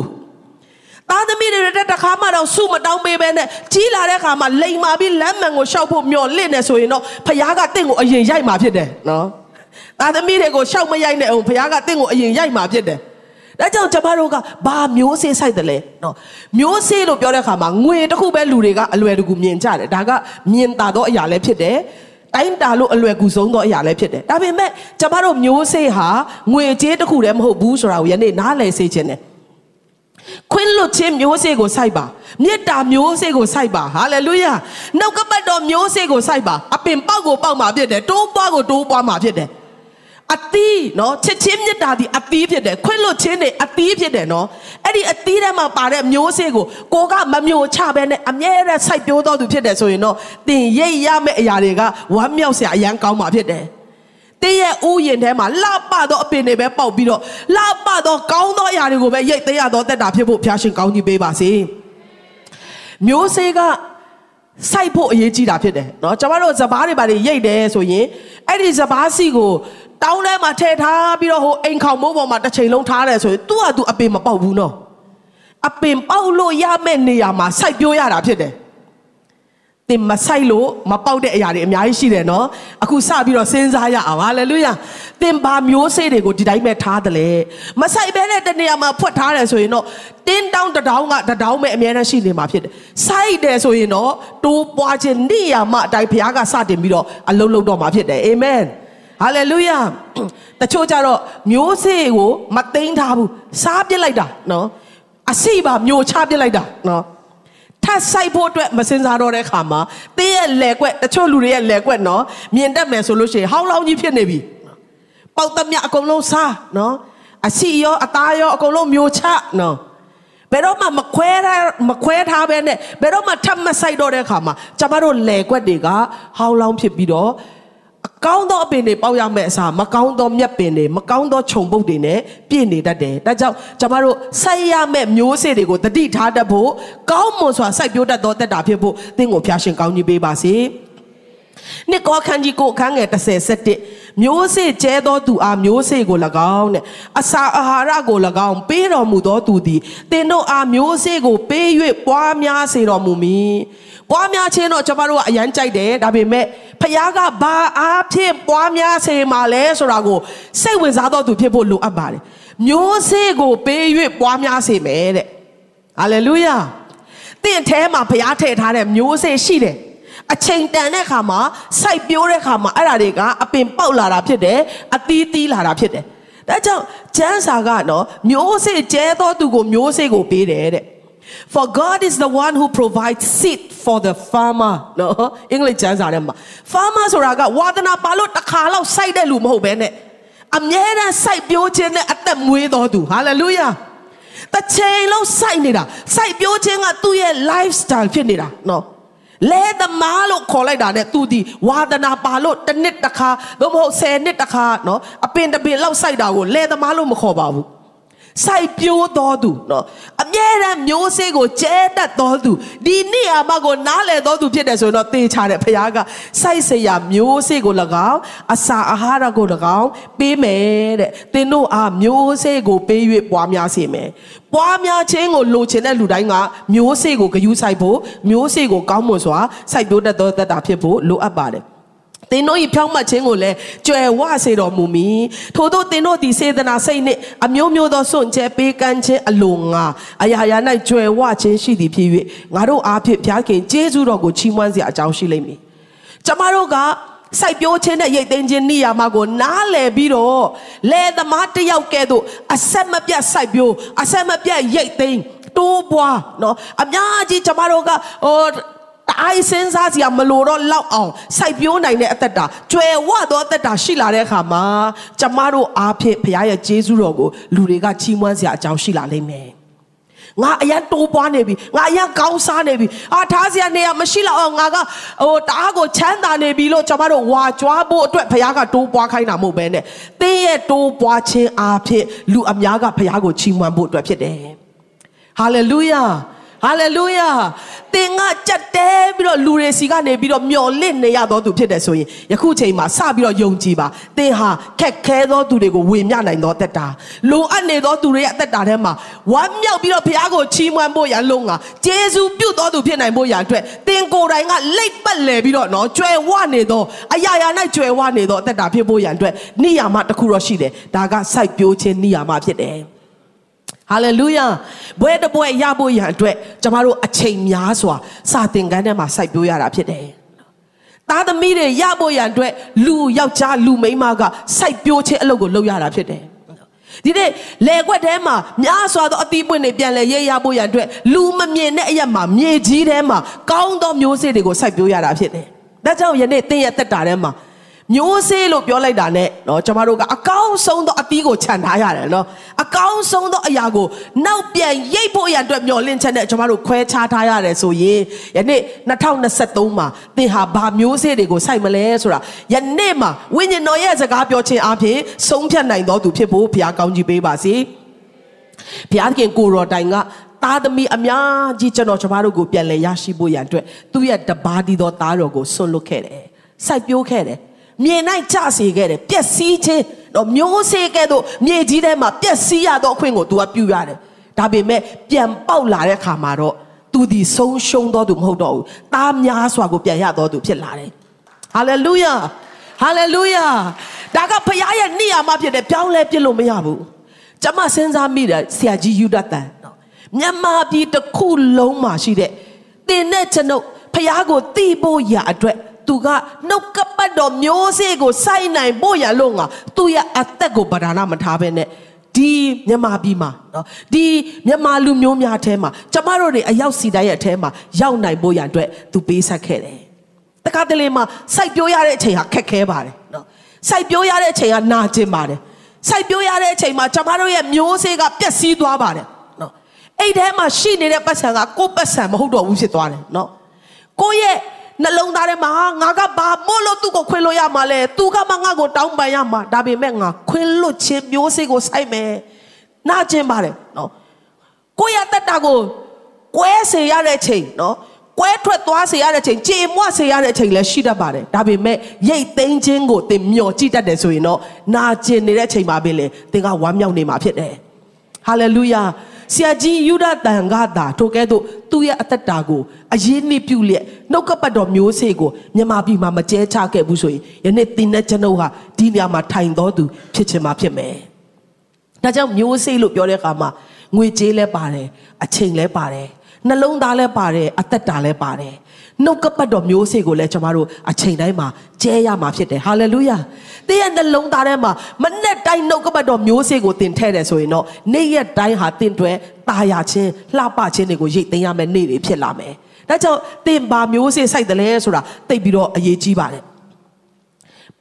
။သားသမီးတွေတက်တခါမှတော့စုမတောင်းပေးပဲနဲ့ကြီးလာတဲ့ခါမှာလိန်မာပြီးလမ်းမှန်ကိုရှောက်ဖို့မျောလင့်နေဆိုရင်တော့ဖခင်ကတင့်ကိုအရင်ရိုက်မှာဖြစ်တယ်နော်သားသမီးတွေကိုရှောက်မရိုက်နဲ့အောင်ဖခင်ကတင့်ကိုအရင်ရိုက်မှာဖြစ်တယ် ဒါကြောင့်ကျမတို့ကဘာမျိုးစေးဆိုင်တယ်လဲနော်မျိုးစေးလို့ပြောတဲ့အခါမှာငွေတစ်ခုပဲလူတွေကအလွယ်တကူမြင်ကြတယ်ဒါကမြင်တာတော့အရာလည်းဖြစ်တယ်တိုင်းတာလို့အလွယ်ကူဆုံးသောအရာလည်းဖြစ်တယ်ဒါပေမဲ့ကျမတို့မျိုးစေးဟာငွေကြေးတစ်ခုတည်းမဟုတ်ဘူးဆိုတာကိုယနေ့နားလည်စေချင်တယ်ခွင်းလွတ်ခြင်းမျိုးစေ့ကိုစိုက်ပါမေတ္တာမျိုးစေ့ကိုစိုက်ပါဟာလေလုယာနှုတ်ကပတ်တော်မျိုးစေ့ကိုစိုက်ပါအပင်ပေါက်ကိုပေါက်မှာဖြစ်တယ်တိုးပွားကိုတိုးပွားမှာဖြစ်တယ် အသီးနော်ချစ်ချင်းမြတ်တာဒီအသီးဖြစ်တယ်ခွင့်လွတ်ခြင်းတွေအသီးဖြစ်တယ်နော်အဲ့ဒီအသီးထဲမှာပါတဲ့မျိုးစေ့ကိုကိုကမမျိုးချပဲနဲ့အမြဲတမ်းစိုက်ပျိုးတော်သူဖြစ်တယ်ဆိုရင်တော့သင်ရိပ်ရမယ့်အရာတွေကဝမ်းမြောက်စရာအရန်ကောင်းမှာဖြစ်တယ်တင်းရဲ့ဥယျင်ထဲမှာလှပသောအပင်တွေပဲပေါက်ပြီးတော့လှပသောကောင်းသောအရာတွေကိုပဲရိတ်သိမ်းရသောတက်တာဖြစ်ဖို့ဖျားရှင်ကောင်းကြီးပေးပါစေမျိုးစေ့ကစိုက်ဖို့အရေးကြီးတာဖြစ်တယ်เนาะကျွန်တော်တို့စပားတွေပါတွေရိတ်တယ်ဆိုရင်အဲ့ဒီစပားစီကို တောင်းထဲမှာထည့်ထားပြီးတော့ဟိုအိမ်ခေါင်မိုးပေါ်မှာတစ်ချိန်လုံးထားတယ်ဆိုရင် तू က तू အပင်မပေါက်ဘူးနော်အပင်ပေါက်လို့ရမယ့်နေရာမှာစိုက်ပျိုးရတာဖြစ်တယ်သင်မဆိုင်လို့မပေါက်တဲ့အရာတွေအများကြီးရှိတယ်နော်အခုစပြီးတော့စဉ်းစားရအောင်ဟာလေလုယာသင်ဘာမျိုးစေ့တွေကိုဒီတိုင်းပဲထားတယ်လေမဆိုင်ပဲနဲ့တနေရာမှာဖွက်ထားတယ်ဆိုရင်တော့တင်းတောင်းတတောင်းကတတောင်းပဲအများနဲ့ရှိနေမှာဖြစ်တယ်စိုက်တယ်ဆိုရင်တော့တိုးပွားခြင်းနေရာမှာအတိုင်းဘုရားကစတင်ပြီးတော့အလုံးလုံးတော့မှာဖြစ်တယ်အာမင် ဟာလေလုယာတချို့ကြတော့မျိုးစေ့ကိုမသိမ်းထားဘူးစားပစ်လိုက်တာနော်အစီပါမျိုးချပစ်လိုက်တာနော်ထပ်ဆိုင်ဖို့အတွက်မစင်စားတော့တဲ့ခါမှာတင်းရဲ့လဲကွက်တချို့လူတွေရဲ့လဲကွက်နော်မြင်တတ်မယ်ဆိုလို့ရှိရင်ဟောင်းလောင်းကြီးဖြစ်နေပြီပေါက်သမျှအကုန်လုံးစားနော်အစီရောအသားရောအကုန်လုံးမျိုးချနော်ဘယ်တော့မှမခွဲထားမခွဲထားပဲနဲ့ဘယ်တော့မှထပ်မဆိုင်တော့တဲ့ခါမှာကျမတို့လဲကွက်တွေကဟောင်းလောင်းဖြစ်ပြီးတော့အ ကောင်းသောအပင်တွေပေါက်ရမယ့်အစားမကောင်းသောမြက်ပင်တွေမကောင်းသောခြုံပုတ်တွေနဲ့ပြည့်နေတတ်တယ်။ဒါကြောင့်ကျမတို့စိုက်ရမယ့်မျိုးစေ့တွေကိုတတိထားတတ်ဖို့ကောင်းမွန်စွာစိုက်ပျိုးတတ်သောတက်တာဖြစ်ဖို့သင်ကိုဖျားရှင်ကောင်းကြီးပေးပါစေ။နှစ်ကောခန်းကြီးကိုအခန်းငယ်37မျိုးစေ့ကျဲသောသူအားမျိုးစေ့ကို၎င်းတဲ့အစာအာဟာရကို၎င်းပေးတော်မူသောသူသည်သင်တို့အားမျိုးစေ့ကိုပေး၍ပွားများစေတော်မူမည်။ ပွားများခြင်းတော့ကျွန်တော်တို့ကအရန်ကြိုက်တယ်ဒါပေမဲ့ဖခင်ကဘာအားဖြင့်ပွားများစေမှာလဲဆိုတာကိုစိတ်ဝင်စားတော့သူဖြစ်ဖို့လိုအပ်ပါတယ်မျိုးစေ့ကိုပေး၍ပွားများစေမယ်တဲ့ဟာလေလုယာတင့်ထဲမှာဖခင်ထည့်ထားတဲ့မျိုးစေ့ရှိတယ်အချိန်တန်တဲ့ခါမှာစိုက်ပျိုးတဲ့ခါမှာအဲ့ဒါတွေကအပင်ပေါက်လာတာဖြစ်တယ်အသီးသီးလာတာဖြစ်တယ်ဒါကြောင့်ကျမ်းစာကနော်မျိုးစေ့ကျဲသောသူကိုမျိုးစေ့ကိုပေးတယ်တဲ့ For God is the one who provides seed for the farmer နော်အင်္ဂလိပ်ကျမ်းစာထဲမှာ farmer ဆိုတာကဝါသနာပါလို့တစ်ခါလောက်စိုက်တဲ့လူမဟုတ်ဘဲနဲ့အမြဲတမ်းစိုက်ပျိုးခြင်းနဲ့အသက်မွေးတော်သူ hallelujah တစ်ချိန်လုံးစိုက်နေတာစိုက်ပျိုးခြင်းကသူ့ရဲ့ lifestyle ဖြစ်နေတာနော်လဲသမားလို့ခေါ်လိုက်တာနဲ့သူဒီဝါသနာပါလို့တစ်နှစ်တစ်ခါသို့မဟုတ်10နှစ်တစ်ခါနော်အပင်တစ်ပင်လောက်စိုက်တာကိုလဲသမားလို့မခေါ်ပါဘူး စိုက်ပျိုးတော်သူနော်အမြဲတမ်းမျိုးစေ့ကိုကျဲတတ်တော်သူဒီနေ့အမကိုနားလေတော်သူဖြစ်တယ်ဆိုတော့သေချာတယ်ဖခင်ကစိုက်စရာမျိုးစေ့ကို၎င်းအစာအာဟာရကို၎င်းပေးမယ်တဲ့သင်တို့အားမျိုးစေ့ကိုပေး၍ပွားများစေမယ်ပွားများခြင်းကိုလိုချင်တဲ့လူတိုင်းကမျိုးစေ့ကိုဂယူးဆိုင်ဖို့မျိုးစေ့ကိုကောင်းမွန်စွာစိုက်ပျိုးတတ်သောတတ်တာဖြစ်ဖို့လိုအပ်ပါတယ် သင်တို့၏ဖြောင်းမှတ်ခြင်းကိုလည်းကြွယ်ဝစေတော်မူမည်ထို့သောသင်တို့သည်စေတနာစိတ်နှင့်အမျိုးမျိုးသောစွန့်ကြဲပေးကမ်းခြင်းအလိုငါအရာရာ၌ကြွယ်ဝခြင်းရှိသည်ဖြစ်၍ငါတို့အားဖြင့်ဘုရားခင်ကျေးဇူးတော်ကိုချီးမွမ်းစရာအကြောင်းရှိလိမ့်မည်ကျမတို့ကစိုက်ပျိုးခြင်းနဲ့ရိတ်သိမ်းခြင်းနေရာမှာကိုနားလည်ပြီးတော့လယ်သမားတစ်ယောက်ကဲ့သို့အဆက်မပြတ်စိုက်ပျိုးအဆက်မပြတ်ရိတ်သိမ်းတိုးပွားเนาะအများကြီးကျမတို့ကဟို တအိုင်စဉ်းစားစရာမလိုတော့လောက်အောင်စိုက်ပျိုးနိုင်တဲ့အသက်တာကျွယ်ဝသောအသက်တာရှိလာတဲ့အခါမှာကျမတို့အားဖြင့်ဘုရားရဲ့ကျေးဇူးတော်ကိုလူတွေကချီးမွမ်းစရာအကြောင်းရှိလာလိမ့်မယ်ငါအရင်တိုးပွားနေပြီငါအရင်ကောင်းစားနေပြီအာထားစရာနေရာမရှိတော့အောင်ငါကဟိုတအားကိုချမ်းသာနေပြီလို့ကျွန်တော်တို့ဝါကြွားဖို့အတွက်ဘုရားကတိုးပွားခိုင်းတာမဟုတ်ပဲနဲ့တင်းရဲ့တိုးပွားခြင်းအားဖြင့်လူအများကဘုရားကိုချီးမွမ်းဖို့အတွက်ဖြစ်တယ်ဟာလေလုယာ ဟာလေလုယာသင်ကကြက်တဲပြီးတော့လူတွေစီကနေပြီးတော့မျော်လင့်နေရသောသူဖြစ်တယ်ဆိုရင်ယခုချိန်မှာစပြီးတော့ယုံကြည်ပါသင်ဟာခက်ခဲသောသူတွေကိုဝေမျှနိုင်သောတက်တာလိုအပ်နေသောသူတွေရဲ့အသက်တာထဲမှာဝမ်းမြောက်ပြီးတော့ဘုရားကိုချီးမွမ်းဖို့ရန်လုံးကဂျေဇုပြုသောသူဖြစ်နိုင်ဖို့ရန်အတွက်သင်ကိုယ်တိုင်ကလိတ်ပတ်လဲပြီးတော့နော်ကြွယ်ဝနေသောအရာရာ၌ကြွယ်ဝနေသောအသက်တာဖြစ်ဖို့ရန်အတွက်နိယာမတစ်ခုတော့ရှိတယ်ဒါကစိုက်ပျိုးခြင်းနိယာမဖြစ်တယ် ဟာလေလုယာဘွဲတပွဲရဖို့ရန်အတွက်ကျမတို့အချိန်များစွာစာသင်ခန်းထဲမှာစိုက်ပျိုးရတာဖြစ်တယ်။သားသမီးတွေရဖို့ရန်အတွက်လူယောက်ျားလူမိန်းမကစိုက်ပျိုးခြင်းအလုပ်ကိုလုပ်ရတာဖြစ်တယ်။ဒီနေ့လေခွက်ထဲမှာများစွာသောအသီးပွင့်တွေပြန်လဲရိပ်ရဖို့ရန်အတွက်လူမမြင်တဲ့အရက်မှာမြေကြီးထဲမှာကောင်းသောမျိုးစေ့တွေကိုစိုက်ပျိုးရတာဖြစ်တယ်။ဒါကြောင့်ယနေ့သင်ရဲ့တက်တာထဲမှာ မျိုးစေ့လို့ပြောလိုက်တာနဲ့เนาะကျမတို့ကအကောင်းဆုံးသောအသီးကိုခြံထားရတယ်เนาะအကောင်းဆုံးသောအရာကိုနောက်ပြန်ရိတ်ဖို့ရန်အတွက်မျှော်လင့်ချက်နဲ့ကျမတို့ခွဲခြားထားရတယ်ဆိုရင်ယနေ့2023မှာသင်ဟာဘာမျိုးစေ့တွေကိုစိုက်မလဲဆိုတာယနေ့မှာဝိညာဉ်တော်ရဲ့စကားပြောခြင်းအပြင်ဆုံးဖြတ်နိုင်တော်သူဖြစ်ဖို့ဘုရားကောင်းကြီးပေးပါစေဘုရားခင်ကိုရော်တိုင်ကသားသမီးအများကြီးကျွန်တော်ကျမတို့ကိုပြန်လဲရရှိဖို့ရန်အတွက်သူ့ရဲ့တပါးဒီသောသားတော်ကိုဆွန့်လွတ်ခဲ့တယ်စိုက်ပျိုးခဲ့တယ် မြေ၌ကြစေခဲ့တယ်ပျက်စီးခြင်းတော့မျိုးစေ့ကဲ့သို့မြေကြီးထဲမှာပျက်စီးရသောအခွင့်ကို तू ကပြုရတယ်ဒါပေမဲ့ပြန်ပေါက်လာတဲ့ခါမှာတော့ तू ဒီဆုံးရှုံးတော်သူမဟုတ်တော့ဘူးတားများစွာကိုပြန်ရတော်သူဖြစ်လာတယ်ဟာလေလုယာဟာလေလုယာဒါကဖခင်ရဲ့နေရာမှာဖြစ်တယ်ပြောင်းလဲပြစ်လို့မရဘူးကျွန်မစဉ်းစားမိတယ်ဆရာကြီးယူဒတ်တန်နော်မြန်မာပြည်တစ်ခုလုံးမှာရှိတဲ့တင်တဲ့ကျွန်ုပ်ဖခင်ကိုတီးဖို့ရအတွက် သူကနှုတ်ကပတ်တော်မျိုးစေ့ကိုစိုက်နိုင်ဖို့ရလို့ငါသူ့ရဲ့အသက်ကိုဗဒါနမထားဘဲနဲ့ဒီမြန်မာပြည်မှာနော်ဒီမြန်မာလူမျိုးများအဲမှာကျမတို့တွေအရောက်စီတိုင်းရဲ့အဲမှာရောက်နိုင်ဖို့ရန်အတွက်သူပေးဆက်ခဲ့တယ်တခါတလေမှာစိုက်ပျိုးရတဲ့အချိန်ဟာခက်ခဲပါတယ်နော်စိုက်ပျိုးရတဲ့အချိန်ကနာကျင်ပါတယ်စိုက်ပျိုးရတဲ့အချိန်မှာကျမတို့ရဲ့မျိုးစေ့ကပျက်စီးသွားပါတယ်နော်အဲ့ထဲမှာရှိနေတဲ့ပတ်စံကကိုယ့်ပတ်စံမဟုတ်တော့ဘူးဖြစ်သွားတယ်နော်ကိုယ့်ရဲ့ နှလုံးသားထဲမှာငါကဘာမို့လို့သူ့ကိုခွင်လို့ရမှာလဲသူကမှငါ့ကိုတောင်းပန်ရမှာဒါပေမဲ့ငါခွင်လွတ်ခြင်းမျိုးစေ့ကိုစိုက်မယ်နာကျင်ပါတယ်နော်ကိုရတတ်တာကိုကွဲစေရတဲ့ချိန်နော်ကွဲထွက်သွားစေရတဲ့ချိန်ကြေမွစေရတဲ့ချိန်လည်းရှိတတ်ပါတယ်ဒါပေမဲ့ရိတ်သိမ်းခြင်းကိုသင်မျှော်ကြည့်တတ်တယ်ဆိုရင်တော့နာကျင်နေတဲ့ချိန်မှာပဲလေသင်ကဝမ်းမြောက်နေမှာဖြစ်တယ်ဟာလေလုယာ ဆရာကြီးယူဒတန်ကသာထိုကဲ့သို့သူ့ရဲ့အသက်တာကိုအရေးနှိပြုလျက်နှုတ်ကပတ်တော်မျိုးစေ့ကိုမြန်မာပြည်မှာမကျဲချခဲ့ဘူးဆိုရင်ယနေ့သင်တဲ့ကျွန်ုပ်ဟာဒီနေရာမှာထိုင်တော်သူဖြစ်ချင်မှာဖြစ်မယ်။ဒါကြောင့်မျိုးစေ့လို့ပြောတဲ့အခါမှာငွေကြေးလည်းပါတယ်အချိန်လည်းပါတယ်နှလုံးသားလည်းပါတယ်အသက်တာလည်းပါတယ် နှုတ်ကပတ်တော်မျိုးစေ့ကိုလည်းကျွန်တော်တို့အချိန်တိုင်းမှာကျဲရမှာဖြစ်တယ်ဟာလေလုယာသင်ရဲ့နှလုံးသားထဲမှာမနဲ့တိုင်းနှုတ်ကပတ်တော်မျိုးစေ့ကိုသင်ထည့်တယ်ဆိုရင်တော့နေ့ရက်တိုင်းဟာသင်တွေတာယာခြင်းလှပခြင်းတွေကိုရိတ်သိမ်းရမယ်နေ့တွေဖြစ်လာမယ်ဒါကြောင့်သင်ဘာမျိုးစေ့စိုက်တယ်လဲဆိုတာသိပြီးတော့အရေးကြီးပါတယ်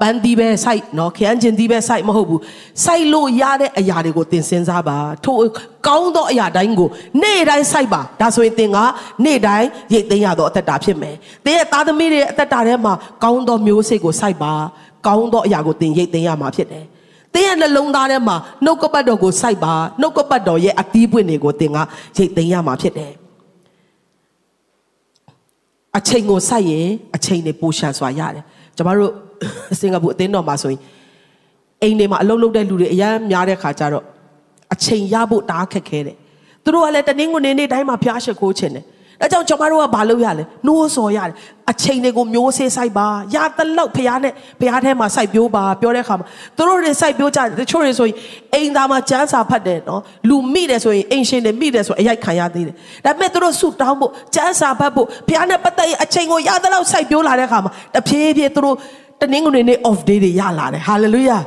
ပန်းဒီပဲစိုက်နော်ခရမ်းကျင်ဒီပဲစိုက်မဟုတ်ဘူးစိုက်လို့ရတဲ့အရာတွေကိုသင်စဉ်းစားပါထို့ကောင်းသောအရာတိုင်းကိုနေ့တိုင်းစိုက်ပါဒါဆိုရင်သင်ကနေ့တိုင်းရိတ်သိမ်းရသောအသက်တာဖြစ်မယ်သင်ရဲ့သားသမီးတွေအသက်တာထဲမှာကောင်းသောမျိုးစေ့ကိုစိုက်ပါကောင်းသောအရာကိုသင်ရိတ်သိမ်းရမှာဖြစ်တယ်သင်ရဲ့နှလုံးသားထဲမှာနှုတ်ကပတ်တော်ကိုစိုက်ပါနှုတ်ကပတ်တော်ရဲ့အသီးပွင့်တွေကိုသင်ကရိတ်သိမ်းရမှာဖြစ်တယ်အချိန်ကိုစိုက်ရင်အချိန်တွေပိုရှန်စွာရတယ်ကျမတို့ စင်ကာပူအသင်းတော်မှာဆိုရင်အိမ်တွေမှာအလုပ်လုပ်တဲ့လူတွေအများများတဲ့ခါကျတော့အချိန်ရဖို့တအားခက်ခဲတယ်သူတို့ကလည်းတနင်္ဂနွေနေ့တိုင်းမှာဖျားရှိခိုးချင်တယ်အဲကြောင့်ကျွန်မတို့ကဘာလုပ်ရလဲနှိုးဆော်ရတယ်အချိန်တွေကိုမျိုးစေးဆိုင်ပါရတလောက်ဖျားနဲ့ဖျားထဲမှာစိုက်ပြိုးပါပြောတဲ့အခါမှာသူတို့တွေစိုက်ပြိုးကြတယ်တချို့တွေဆိုရင်အိမ်သားမှာကျန်းစာဖတ်တယ်နော်လူမိတယ်ဆိုရင်အိမ်ရှင်တွေမိတယ်ဆိုအရိုက်ခံရသေးတယ်ဒါပေမဲ့သူတို့ဆူတောင်းဖို့ကျန်းစာဖတ်ဖို့ဖျားနဲ့ပတ်သက်ရင်အချိန်ကိုရတလောက်စိုက်ပြိုးလာတဲ့အခါမှာတဖြည်းဖြည်းသူတို့ တနင်္ဂနွေနေ့ off day တွေရလာတယ် hallelujah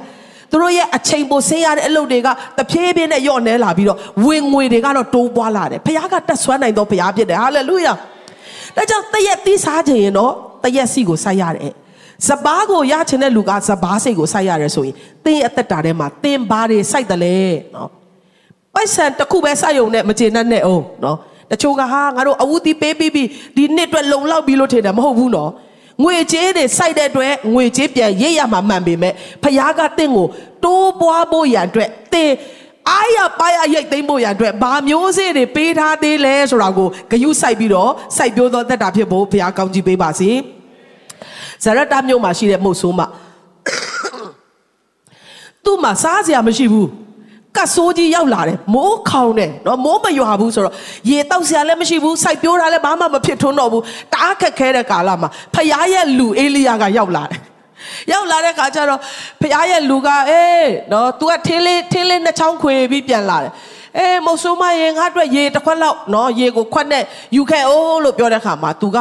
သူတို့ရဲ့အချိန်ပိုဆင်းရတဲ့အလုပ်တွေကတဖြည်းဖြည်းနဲ့ညော့နေလာပြီးတော့ဝင်ငွေတွေကတော့တိုးပွားလာတယ်ဘုရားကတက်ဆွမ်းနိုင်တော့ဘုရားဖြစ်တယ်ဟာလေလုယာဒါကြောင့်တရက်သီးစားခြင်းရင်တော့တရက်စီကိုစိုက်ရတယ်စပားကိုရချင်တဲ့လူကစပားစိတ်ကိုစိုက်ရတယ်ဆိုရင်တင်းအသက်တာထဲမှာတင်းဘာတွေစိုက်တယ်လဲနော်ပိုက်ဆံတစ်ခုပဲစိုက်ရုံနဲ့မကျေနပ်နဲ့အောင်နော်တချို့ကဟာငါတို့အဝူတီပေးပြီးပြီးဒီနှစ်အတွက်လုံလောက်ပြီးလို့ထင်တယ်မဟုတ်ဘူးနော် ငွေကြေးတွေစိုက်တဲ့အတွက်ငွေကြေးပြန်ရိပ်ရမှာမှန်ပေမဲ့ဖခင်ကတင့်ကိုတိုးပွားဖို့ရန်အတွက်တင်အားရပါရရိတ်သိမ်းဖို့ရန်အတွက်ဘာမျိုးစေ့တွေပေးထားသေးလဲဆိုတာကိုဂယုစိုက်ပြီးတော့စိုက်ပျိုးသောတက်တာဖြစ်ဖို့ဘုရားကောင်းကြီးပေးပါစေဇရတမြို့မှာရှိတဲ့မုတ်ဆိုးမသူ့မှာစားစရာမရှိဘူး ကတ်ဆိုးကြီးရောက်လာတယ်မိုးခေါင်တယ်နော်မိုးမရွာဘူးဆိုတော့ရေတောက်စရာလည်းမရှိဘူးစိုက်ပြိုးတာလည်းဘာမှမဖြစ်ထွန်းတော့ဘူးတအားခက်ခဲတဲ့ကာလမှာဖခင်ရဲ့လူအေလိယကရောက်လာတယ်ရောက်လာတဲ့ခါကျတော့ဖခင်ရဲ့လူကအေးနော် तू ကထင်းလေးထင်းလေးနှစ်ချောင်းခွေပြီးပြန်လာတယ်အေးမဟုတ်ဆိုမရေငါအတွက်ရေတစ်ခွက်လောက်နော်ရေကိုခွက်နဲ့ယူခဲ့အိုးလို့ပြောတဲ့ခါမှာ तू က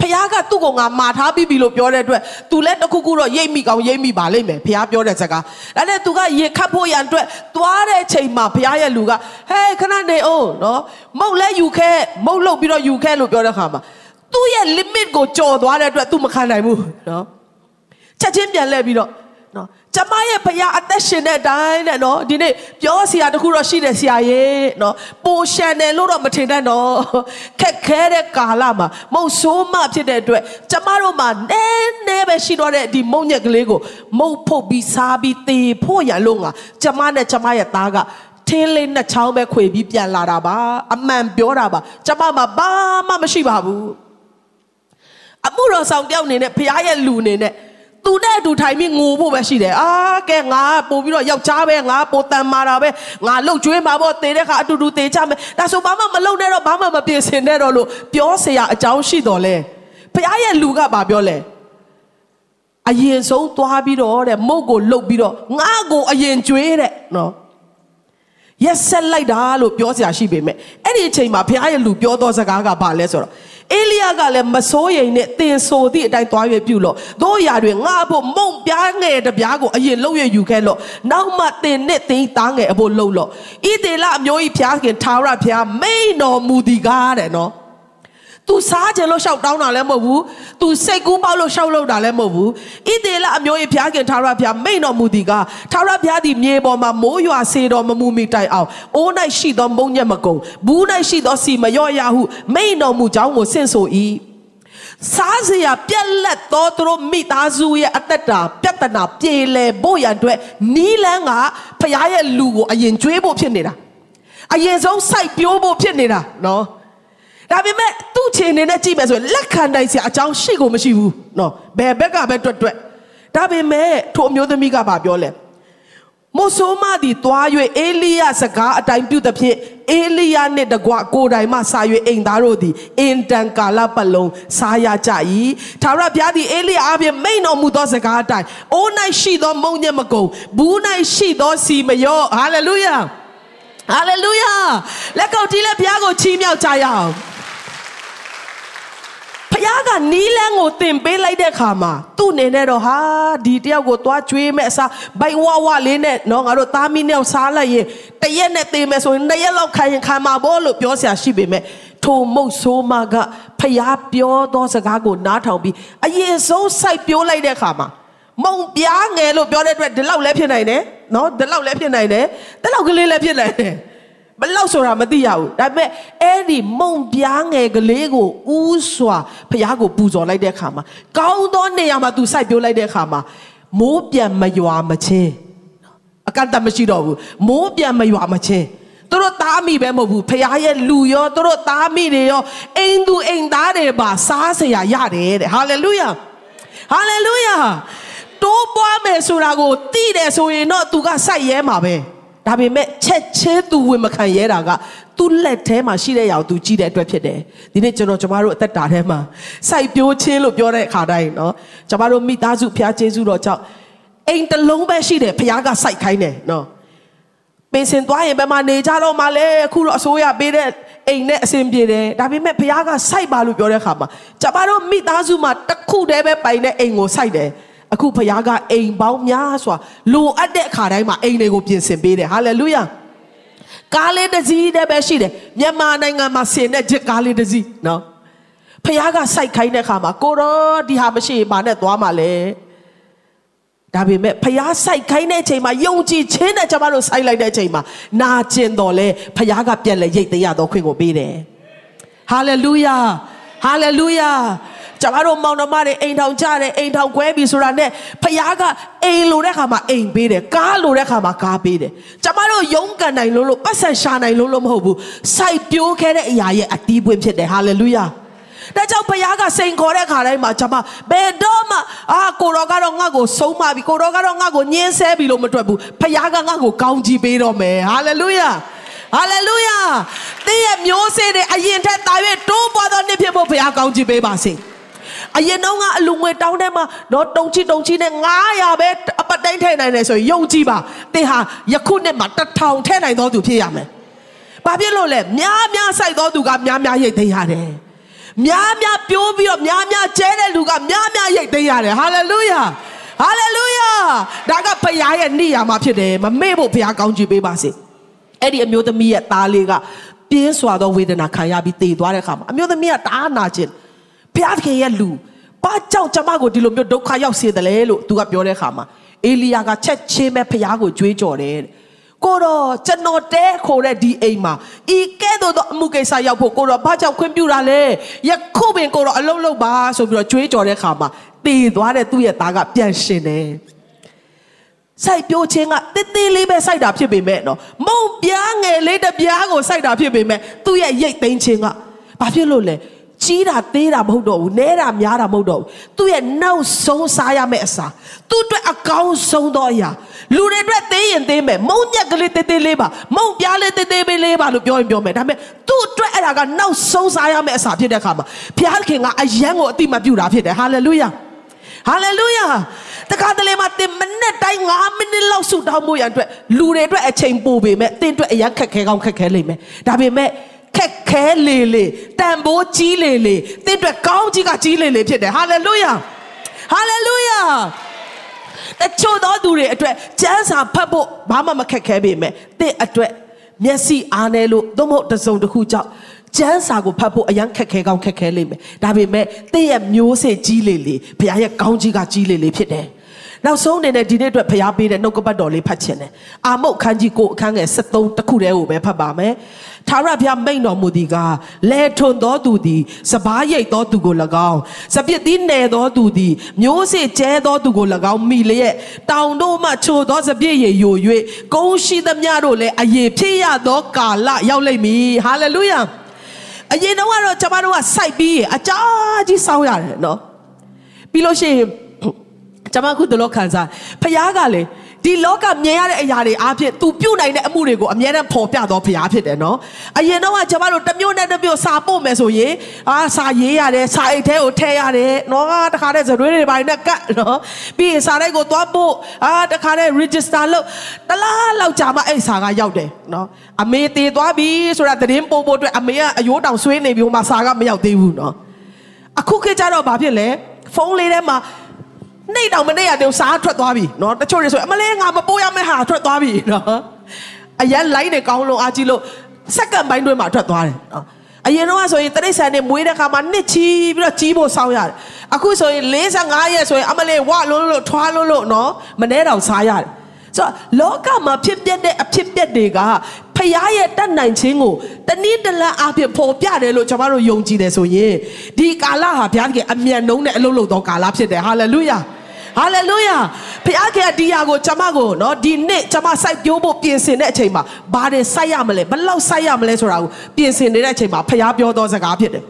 ဖះကသူ့ကိုငါမာထားပြီးပြီလို့ပြောတဲ့အတွက်သူလည်းတခုခုတော့ရိပ်မိကောင်းရိပ်မိပါလိမ့်မယ်ဖះပြောတဲ့စကားဒါနဲ့သူကရေခတ်ဖို့ရန်အတွက်သွားတဲ့ချိန်မှာဖះရဲ့လူကဟဲ့ခဏနေအောင်နော်မုတ်လဲယူခဲမုတ်လုတ်ပြီးတော့ယူခဲလို့ပြောတဲ့ခါမှာသူ့ရဲ့ limit ကိုကျော်သွားတဲ့အတွက်သူမခံနိုင်ဘူးနော်ချက်ချင်းပြန်လှည့်ပြီးတော့ ကျမရဲ့ဖခင်အသက်ရှင်တဲ့အတိုင်းတဲ့နော်ဒီနေ့ပြောစရာတခုတော့ရှိတယ်ဆရာရဲ့နော်ပိုရှန်တယ်လို့တော့မထင်တတ်တော့ခက်ခဲတဲ့ကာလမှာမုံဆိုးမဖြစ်တဲ့အတွက်ကျမတို့မှာနည်းနည်းပဲရှိတော့တဲ့ဒီမုံညက်ကလေးကိုမုံဖုတ်ပြီးစားပြီးတေဖို့ရလို့ငါကျမနဲ့ကျမရဲ့သားကထင်းလေးနှစ်ချောင်းပဲခွေပြီးပြန်လာတာပါအမှန်ပြောတာပါကျမမှာဘာမှမရှိပါဘူးအမှုတော်ဆောင်တယောက်အနေနဲ့ဖခင်ရဲ့လူအနေနဲ့ သူနဲ့အတူထိုင်ပြီးငိုဖို့ပဲရှိတယ်အာကဲငါပို့ပြီးတော့ယောက်ျားပဲငါပိုတန်မာတာပဲငါလှုပ်ကျွေးမှာပေါ့တေတဲ့ခါအတူတူတေချမယ်ဒါဆိုဘာမှမလုပ်နဲ့တော့ဘာမှမပြင်ဆင်နဲ့တော့လို့ပြောเสียအကြောင်းရှိတော်လဲဖခင်ရဲ့လူကဘာပြောလဲအရင်ဆုံးသွားပြီးတော့တဲ့မုတ်ကိုလှုပ်ပြီးတော့ငါကိုအရင်ကျွေးတဲ့နော်ရက်ဆက်လိုက်တာလို့ပြောเสียရှိပေမဲ့အဲ့ဒီအချိန်မှာဖခင်ရဲ့လူပြောသောစကားကဘာလဲဆိုတော့ အေလိယကလည်းမစိုးရိမ်နဲ့တင်ဆိုသည့်အတိုင်းသွားရပြုလို့တို့ရာတွင်ငါဖို့မုံပြားငယ်တပြားကိုအရင်လှုပ်ရယူခဲ့လို့နောက်မှတင်နဲ့တင်သားငယ်အဖို့လှုပ်လို့ဣသေလအမျိုးကြီးဖျားခင်ထာဝရဖျားမိန်တော်မူသည်ကားတဲ့နော် तू စားကြလို့ရှောက်တောင်းတာလည်းမဟုတ်ဘူး तू စိတ်ကူးပေါက်လို့ရှောက်လို့တာလည်းမဟုတ်ဘူးဣသေလအမျိုး၏ဖျားခင်ထာဝရဘုရားမိန်တော်မူသည်ကထာဝရဘုရားသည်မြေပေါ်မှာမိုးရွာစေတော်မမူမီတိုင်အောင်အိုး၌ရှိသောမုံညက်မကုံဘူး၌ရှိသောစီမလျော့ရဟုမိန်တော်မူကြောင်းကိုဆင့်ဆို၏စားစရာပြက်လက်သောသူတို့မိသားစုရဲ့အသက်တာပြဿနာပြေလည်ဖို့ရန်အတွက်နီးလန်းကဖခင်ရဲ့လူကိုအရင်ကျွေးဖို့ဖြစ်နေတာအရင်ဆုံးစိုက်ပျိုးဖို့ဖြစ်နေတာနော် ဒါပေမဲ့သူ့ခြေအနေနဲ့ကြည့်မယ်ဆိုရင်လက်ခံနိုင်စရာအကြောင်းရှိကိုမရှိဘူးနော်ဘယ်ဘက်ကပဲတွတ်တွတ်ဒါပေမဲ့ထိုအမျိုးသမီးကဘာပြောလဲမို့ဆိုမသည်တွား၍အေလိယစကားအတိုင်းပြုသဖြင့်အေလိယနှင့်တကွကိုယ်တိုင်မှစာ၍အိမ်သားတို့သည်အင်တန်ကာလပတ်လုံးစားရကြ၏ထာဝရဘုရားသည်အေလိယအပြင်မိန်တော်မူသောစကားအတိုင်းအိုး၌ရှိသောမုံညက်မကုံဘူး၌ရှိသောစီမယောဟာလေလုယာဟာလေလုယာလက်ကုပ်တီးလက်ဘုရားကိုချီးမြှောက်ကြရအောင် ဖះကနီးလန်းကိုတင်ပေးလိုက်တဲ့ခါမှာသူ့အနေနဲ့တော့ဟာဒီတယောက်ကိုသွားကျွေးမဲ့အစားဘိုက်ဝဝလေးနဲ့နော်ငါတို့သားမီးနဲ့စားလိုက်ရင်တရက်နဲ့တင်မယ်ဆိုရင်နှစ်ရက်လောက်ခံရင်ခံမှာပေါ့လို့ပြောဆရာရှိပေမဲ့ထိုမုတ်ဆိုးမကဖះပြောသောစကားကိုနားထောင်ပြီးအရင်ဆုံးစိုက်ပြိုးလိုက်တဲ့ခါမှာမုံပြားငယ်လို့ပြောတဲ့အတွက်ဒီလောက်လည်းဖြစ်နိုင်တယ်နော်ဒီလောက်လည်းဖြစ်နိုင်တယ်ဒီလောက်ကလေးလည်းဖြစ်နိုင်တယ် ဘလောက်ဆိုတာမသိရဘူးဒါပေမဲ့အဲ့ဒီမုံပြားငယ်ကလေးကိုဥစွာဖះကိုပူဇော်လိုက်တဲ့အခါမှာကောင်းသောနေရာမှာသူစိုက်ပျိုးလိုက်တဲ့အခါမှာမိုးပြန်မရွာမချင်းအကန့်အသတ်မရှိတော့ဘူးမိုးပြန်မရွာမချင်းသူတို့သားမိပဲမဟုတ်ဘူးဖះရဲ့လူရောသူတို့သားမိတွေရောအိမ်သူအိမ်သားတွေပါစားစရာရတယ်တဲ့ဟာလေလုယာဟာလေလုယာတိုးပွားမယ်ဆိုတာကိုသိတယ်ဆိုရင်တော့သူကစိုက်ရဲမှာပဲ ဒါပေမဲ့ချက်ချင်းသူဝင်မခံရဲတာကသူ့လက်ထဲမှာရှိတဲ့ຢာကိုသူကြည့်တဲ့အတွက်ဖြစ်တယ်ဒီနေ့ကျွန်တော်ကျမတို့အသက်တာထဲမှာစိုက်ပျိုးခြင်းလို့ပြောတဲ့အခါတိုင်းเนาะကျမတို့မိသားစုဖျားကျေးဇူးတော်ကြောင့်အိမ်တစ်လုံးပဲရှိတယ်ဖျားကစိုက်ခိုင်းတယ်เนาะပင်စင်သွားရင်ဘယ်မှာနေကြတော့မှလဲအခုတော့အစိုးရပေးတဲ့အိမ်နဲ့အဆင်ပြေတယ်ဒါပေမဲ့ဘုရားကစိုက်ပါလို့ပြောတဲ့အခါမှာကျမတို့မိသားစုမှာတစ်ခုတည်းပဲပိုင်တဲ့အိမ်ကိုစိုက်တယ် အခုဘုရားကအိမ်ပေါင်းများစွာလိုအပ်တဲ့အခါတိုင်းမှာအိမ်တွေကိုပြင်ဆင်ပေးတယ်ဟာလေလုယာကားလေးတစ်စီးတည်းပဲရှိတယ်မြန်မာနိုင်ငံမှာဆင်တဲ့ဂျက်ကားလေးတစ်စီးနော်ဖခင်ကစိုက်ခိုင်းတဲ့ခါမှာကိုရောဒီဟာမရှိရင်ဘာနဲ့သွားမှာလဲဒါပေမဲ့ဖះစိုက်ခိုင်းတဲ့အချိန်မှာယုံကြည်ခြင်းနဲ့ကျွန်တော်တို့စိုက်လိုက်တဲ့အချိန်မှာနာကျင်တော်လဲဖះကပြန်လဲရိတ်တရားတော်ခွင့်ကိုပေးတယ်ဟာလေလုယာဟာလေလုယာ ကျွန်တော်တို့မောင်နှမတွေအိမ်ထောင်ကြတယ်အိမ်ထောင်ကွဲပြီဆိုတာနဲ့ဖះကအိမ်လိုတဲ့ခါမှာအိမ်ပေးတယ်ကားလိုတဲ့ခါမှာကားပေးတယ်ကျွန်တော်တို့ယုံကန်နိုင်လို့လို့ပတ်ဆက်ရှာနိုင်လို့လို့မဟုတ်ဘူးစိုက်ပျိုးခဲ့တဲ့အရာရဲ့အတီးပွင့်ဖြစ်တယ်ဟာလေလုယာဒါကြောင့်ဘုရားကစိန်ခေါ်တဲ့ခါတိုင်းမှာကျွန်မဘယ်တော့မှအာကိုတော်ကတော့ငါ့ကိုဆုံးမပြီကိုတော်ကတော့ငါ့ကိုညှင်းဆဲပြီလို့မတွက်ဘူးဘုရားကငါ့ကိုကောင်းချီးပေးတော့မယ်ဟာလေလုယာဟာလေလုယာသင်ရဲ့မျိုးစေ့တွေအရင်ထက်တာ၍တိုးပွားသောနှစ်ဖြစ်ဖို့ဘုရားကောင်းချီးပေးပါစေ အရင်တော့ကအလူငွေတောင်းတဲ့မှာတော့တုံချီတုံချီနဲ့900ပဲအပတ်တိုင်းထည့်နိုင်တယ်ဆိုရင်ယုံကြည်ပါသင်ဟာယခုနှစ်မှာ1000ထည့်နိုင်သောသူဖြစ်ရမယ်။ဘာဖြစ်လို့လဲများများစိုက်သောသူကများများရိတ်သိမ်းရတယ်။များများပြိုးပြီးတော့များများကျဲတဲ့လူကများများရိတ်သိမ်းရတယ်ဟာလေလုယာဟာလေလုယာဒါကဘုရားရဲ့နေရာမှာဖြစ်တယ်မမေ့ဖို့ဘုရားကောင်းချီးပေးပါစေအဲ့ဒီအမျိုးသမီးရဲ့သားလေးကပြင်းစွာသောဝေဒနာခံရပြီးတည်သွားတဲ့အခါမှာအမျိုးသမီးကတအားနာခြင်း ဘုရားသခင်ရဲ့လူဘာကြောင့်ကျမကိုဒီလိုမျိုးဒုက္ခရောက်စေတယ်လဲလို့သူကပြောတဲ့အခါမှာအေလီယာကချက်ချင်းပဲဘုရားကိုကြွေးကြော်တယ်တဲ့ကိုတော့ကျွန်တော်တဲခိုတဲ့ဒီအိမ်မှာဤကဲ့သို့သောအမှုကိစ္စရောက်ဖို့ကိုတော့ဘာကြောင့်ခွင့်ပြုတာလဲယခုပင်ကိုတော့အလုံးလုံးပါဆိုပြီးတော့ကြွေးကြော်တဲ့အခါမှာတည်သွားတဲ့သူ့ရဲ့သားကပြန်ရှင်တယ်စိုက်ပျိုးခြင်းကတိတိလေးပဲစိုက်တာဖြစ်ပေမဲ့နော်မုံပြားငယ်လေးတစ်ပြားကိုစိုက်တာဖြစ်ပေမဲ့သူ့ရဲ့ရိတ်သိမ်းခြင်းကဘာဖြစ်လို့လဲ ကြီးတာသေးတာမဟုတ်တော့ဘူးနဲတာများတာမဟုတ်တော့ဘူးသူ့ရဲ့နောက်ဆုံးစားရမယ့်အစာသူ့အတွက်အကောင်းဆုံးသောအရာလူတွေအတွက်သေးရင်သေးမယ်မုံညက်ကလေးသေးသေးလေးပါမုံပြားလေးသေးသေးလေးပါလို့ပြောရင်ပြောမယ်ဒါပေမဲ့သူ့အတွက်အဲ့ဒါကနောက်ဆုံးစားရမယ့်အစာဖြစ်တဲ့အခါမှာဘုရားခင်ကအယံကိုအတိမပြုတာဖြစ်တယ်ဟာလေလုယာဟာလေလုယာတခါတလေမှာတင်မနဲ့တိုင်း9မိနစ်လောက်ဆုတောင်းဖို့ရန်အတွက်လူတွေအတွက်အချိန်ပိုပေမဲ့တင်အတွက်အရန်ခက်ခဲကောင်းခက်ခဲလိမ့်မယ်ဒါပေမဲ့ ခက်ခဲလေလေတန်ဖိုးကြီးလေလေတင်အတွက်ကောင်းကြီးကကြီးလေလေဖြစ်တယ်ဟာလေလုယာဟာလေလုယာတချို့သောသူတွေအတွက်ကျမ်းစာဖတ်ဖို့ဘာမှမခက်ခဲပေမဲ့တဲ့အတွက်မျက်စိအားနေလို့သို့မဟုတ်တစ်စုံတစ်ခုကြောင့်ကျမ်းစာကိုဖတ်ဖို့အရန်ခက်ခဲကောင်းခက်ခဲလိမ့်မယ်ဒါပေမဲ့တဲ့ရဲ့မျိုးစေ့ကြီးလေလေဘုရားရဲ့ကောင်းကြီးကကြီးလေလေဖြစ်တယ်နောက်ဆုံးအနေနဲ့ဒီနေ့အတွက်ဖျားပေးတဲ့နှုတ်ကပတ်တော်လေးဖတ်ချင်တယ်။အာမုတ်ခန်းကြီးကိုအခန်းငယ်73တခုတည်းကိုပဲဖတ်ပါမယ်။ သာရဘုရားမိန်တော်မူသည်ကလဲထွန်သောသူသည်စပားရိတ်သောသူကို၎င်းစပြစ်သီးနယ်သောသူသည် မျိုးစေ့ကျဲသောသူကို၎င်းမိလျက်တောင်တို့မှချိုသောစပြစ်ရည်ယို၍ကုန်းရှိသမျှတို့လည်းအယေဖြစ်ရသောကာလရောက်လိမ့်မည်။ဟာလေလုယာ။အရင်တော့ကတော့ကျွန်တော်တို့ကစိုက်ပြီးအကြာကြီးစောင်းရတယ်နော်။ပြီးလို့ရှိရင်ကျွန်မခုတလို့ခံစားဖခင်ကလေ ဒီလောကမြင်ရတဲ့အရာတွေအားဖြင့် तू ပြုတ်နိုင်တဲ့အမှုတွေကိုအမြဲတမ်းပေါ်ပြတော့ဖခင်ဖြစ်တယ်နော်အရင်တော့ကကျွန်မတို့တစ်မျိုးနဲ့တစ်မျိုးစာပို့မယ်ဆိုရင်အာစာရေးရတယ်စာအိတ်ထဲကိုထည့်ရတယ်နော်တခါတည်းဇရွေးတွေပိုင်းနဲ့ကတ်နော်ပြီးရင်စာတိုက်ကိုသွားပို့အာတခါတည်း register လုပ်တလားလောက်ကြာမှအဲ့စာကရောက်တယ်နော်အမေတည်သွားပြီဆိုတာသတင်းပို့ဖို့အတွက်အမေကအယိုးတောင်ဆွေးနေပြီးမှစာကမရောက်သေးဘူးနော်အခုခေတ်ကျတော့ဘာဖြစ်လဲဖုန်းလေးထဲမှာ နေတောင်မနေရတဲ့စားထွက်သွားပြီနော်တချို့တွေဆိုအမလေးငါမပိုးရမယ့်ဟာထွက်သွားပြီနော်အရန်လိုက်နေကောင်းလုံးအားကြီးလို့စက္ကန့်ပိုင်းတွင်းမှာထွက်သွားတယ်နော်အရင်တော့ဆိုရင်တရိတ်ဆန်နဲ့မွေးတဲ့ခါမှာနှစ်ချီပြီးတော့ကြီးဖို့စောင်းရတယ်အခုဆိုရင်45ရက်ဆိုရင်အမလေးဝလုံးလို့ထွားလို့လို့နော်မနေတော့စားရတယ်ဆိုတော့လောကမှာဖြစ်ပျက်တဲ့အဖြစ်ပျက်တွေကဖခင်ရဲ့တတ်နိုင်ခြင်းကိုတနည်းတလန်းအဖြစ်ပေါ်ပြတယ်လို့ကျွန်တော်တို့ယုံကြည်တယ်ဆိုရင်ဒီကာလဟာဘုရားသခင်အမြန်နှုံးနဲ့အလုံးလုံးသောကာလဖြစ်တယ်ဟာလေလုယာ ဟာလေလုယာဖခင်ကဒီဟာကိုကျွန်မကိုနော်ဒီနေ့ကျွန်မစိုက်ပျိုးဖို့ပြင်ဆင်တဲ့အချိန်မှာဘာတွေစိုက်ရမလဲဘယ်လောက်စိုက်ရမလဲဆိုတာကိုပြင်ဆင်နေတဲ့အချိန်မှာဖခင်ပြောသောစကားဖြစ်တယ်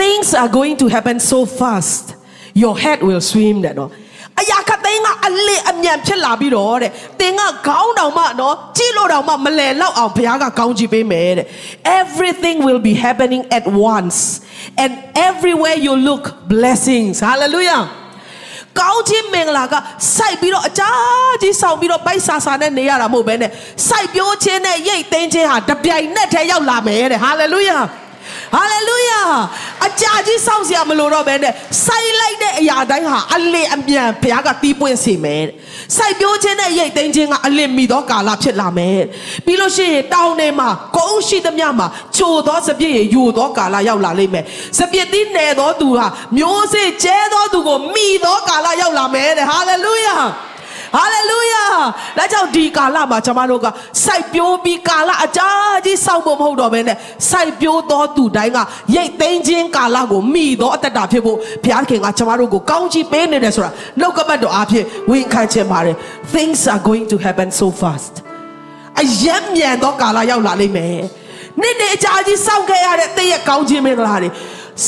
Things are going to happen so fast your head will swim တဲ့နော်အရာခသိန်းကအလေအမြန်ဖြစ်လာပြီးတော့တဲ့တင်ကခေါင်းတောင်မှနော်ကြည့်လို့တောင်မှမလဲလောက်အောင်ဘုရားကကောင်းချီးပေးမယ်တဲ့ everything will be happening at once and everywhere you look blessings hallelujah ကောင်းခြင်းမင်္ဂလာကစိုက်ပြီးတော့အကြာကြီးဆောင်ပြီးတော့ပိုက်ဆာဆာနဲ့နေရတာမဟုတ်ဘဲနဲ့စိုက်ပျိုးခြင်းနဲ့ရိတ်သိမ်းခြင်းဟာတပြိုင်နက်တည်းရောက်လာမယ်တဲ့ဟာလေလုယာဟာလေလုယာအကြာကြီးစောင့်စရာမလိုတော့ဘဲနဲ့စိုက်လိုက်တဲ့အရာတိုင်းဟာအလင်းအမြန်ဘုရားကတီးပွင့်စေမယ်တဲ့ စိုက်ပျိုးခြင်းနဲ့ရိတ်သိမ်းခြင်းကအလင်းမိသောကာလဖြစ်လာမယ်ပြီးလို့ရှိရင်တောင်းထဲမှာကုန်းရှိသမျှမှာချိုသောစပြည့်ရယူသောကာလရောက်လာလိမ့်မယ်စပြည့်သီးနယ်သောသူဟာမျိုးစေ့ကျဲသောသူကိုမိသောကာလရောက်လာမယ်တဲ့ဟာလေလုယာဟာလေလုယာ ဒါကြောင့်ဒီကာလမှာကျွန်မတို့ကစိုက်ပျိုးပြီးကာလအကြာကြီးစောင့်ဖို့မဟုတ်တော့ဘဲနဲ့စိုက်ပျိုးသောသူတိုင်းကရိတ်သိမ်းခြင်းကာလကိုမိသောအတ္တတာဖြစ်ဖို့ဘုရားခင်ကကျွန်မတို့ကိုကောင်းချီးပေးနေတယ်ဆိုတာနှုတ်ကပတ်တော်အဖြစ်ဝန်ခံခြင်းပါတယ် things are going to happen so fast အယံမြန်သောကာလရောက်လာလိမ့်မယ်နေ့နေ့အကြာကြီးစောင့်ခဲ့ရတဲ့တည့်ရဲ့ကောင်းခြင်းမင်္ဂလာတွေ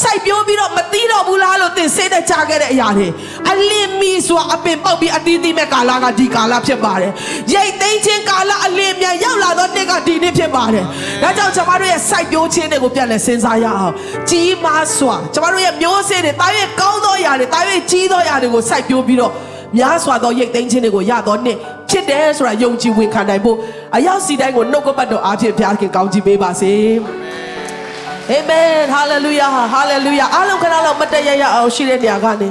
စိုက်ပျိုးပြီးတော့မတီးတော့ဘူးလားလို့သင်စိတ်နဲ့ကြားခဲ့တဲ့အရာတွေအလင်းမီဆိုတာအပင်ပေါက်ပြီးအတီးတီးမဲ့ကာလကဒီကာလဖြစ်ပါတယ်ရိတ်သိမ်းခြင်းကာလအလင်းမြန်ရောက်လာတော့နေ့ကဒီနေ့ဖြစ်ပါတယ်ဒါကြောင့်ကျွန်မတို့ရဲ့စိုက်ပျိုးခြင်းတွေကိုပြန်လဲစဉ်းစားရအောင်ကြီးမားစွာကျွန်မတို့ရဲ့မျိုးစေ့တွေတာ၍ကောင်းသောအရာတွေတာ၍ကြီးသောအရာတွေကိုစိုက်ပျိုးပြီးတော့များစွာသောရိတ်သိမ်းခြင်းတွေကိုရတော့နှစ်ဖြစ်တယ်ဆိုတာယုံကြည်ဝင်ခံနိုင်ဖို့အရောက်စီတိုင်းကိုနှုတ်ကပတ်တော်အားဖြင့်ဘုရားခင်ကောင်းချီးပေးပါစေ။ အာမင်ဟာလေလုယာဟာလေလုယာအားလုံးခဏလောက်မတ်တရရအောင်ရှိတဲ့နေရာကနေ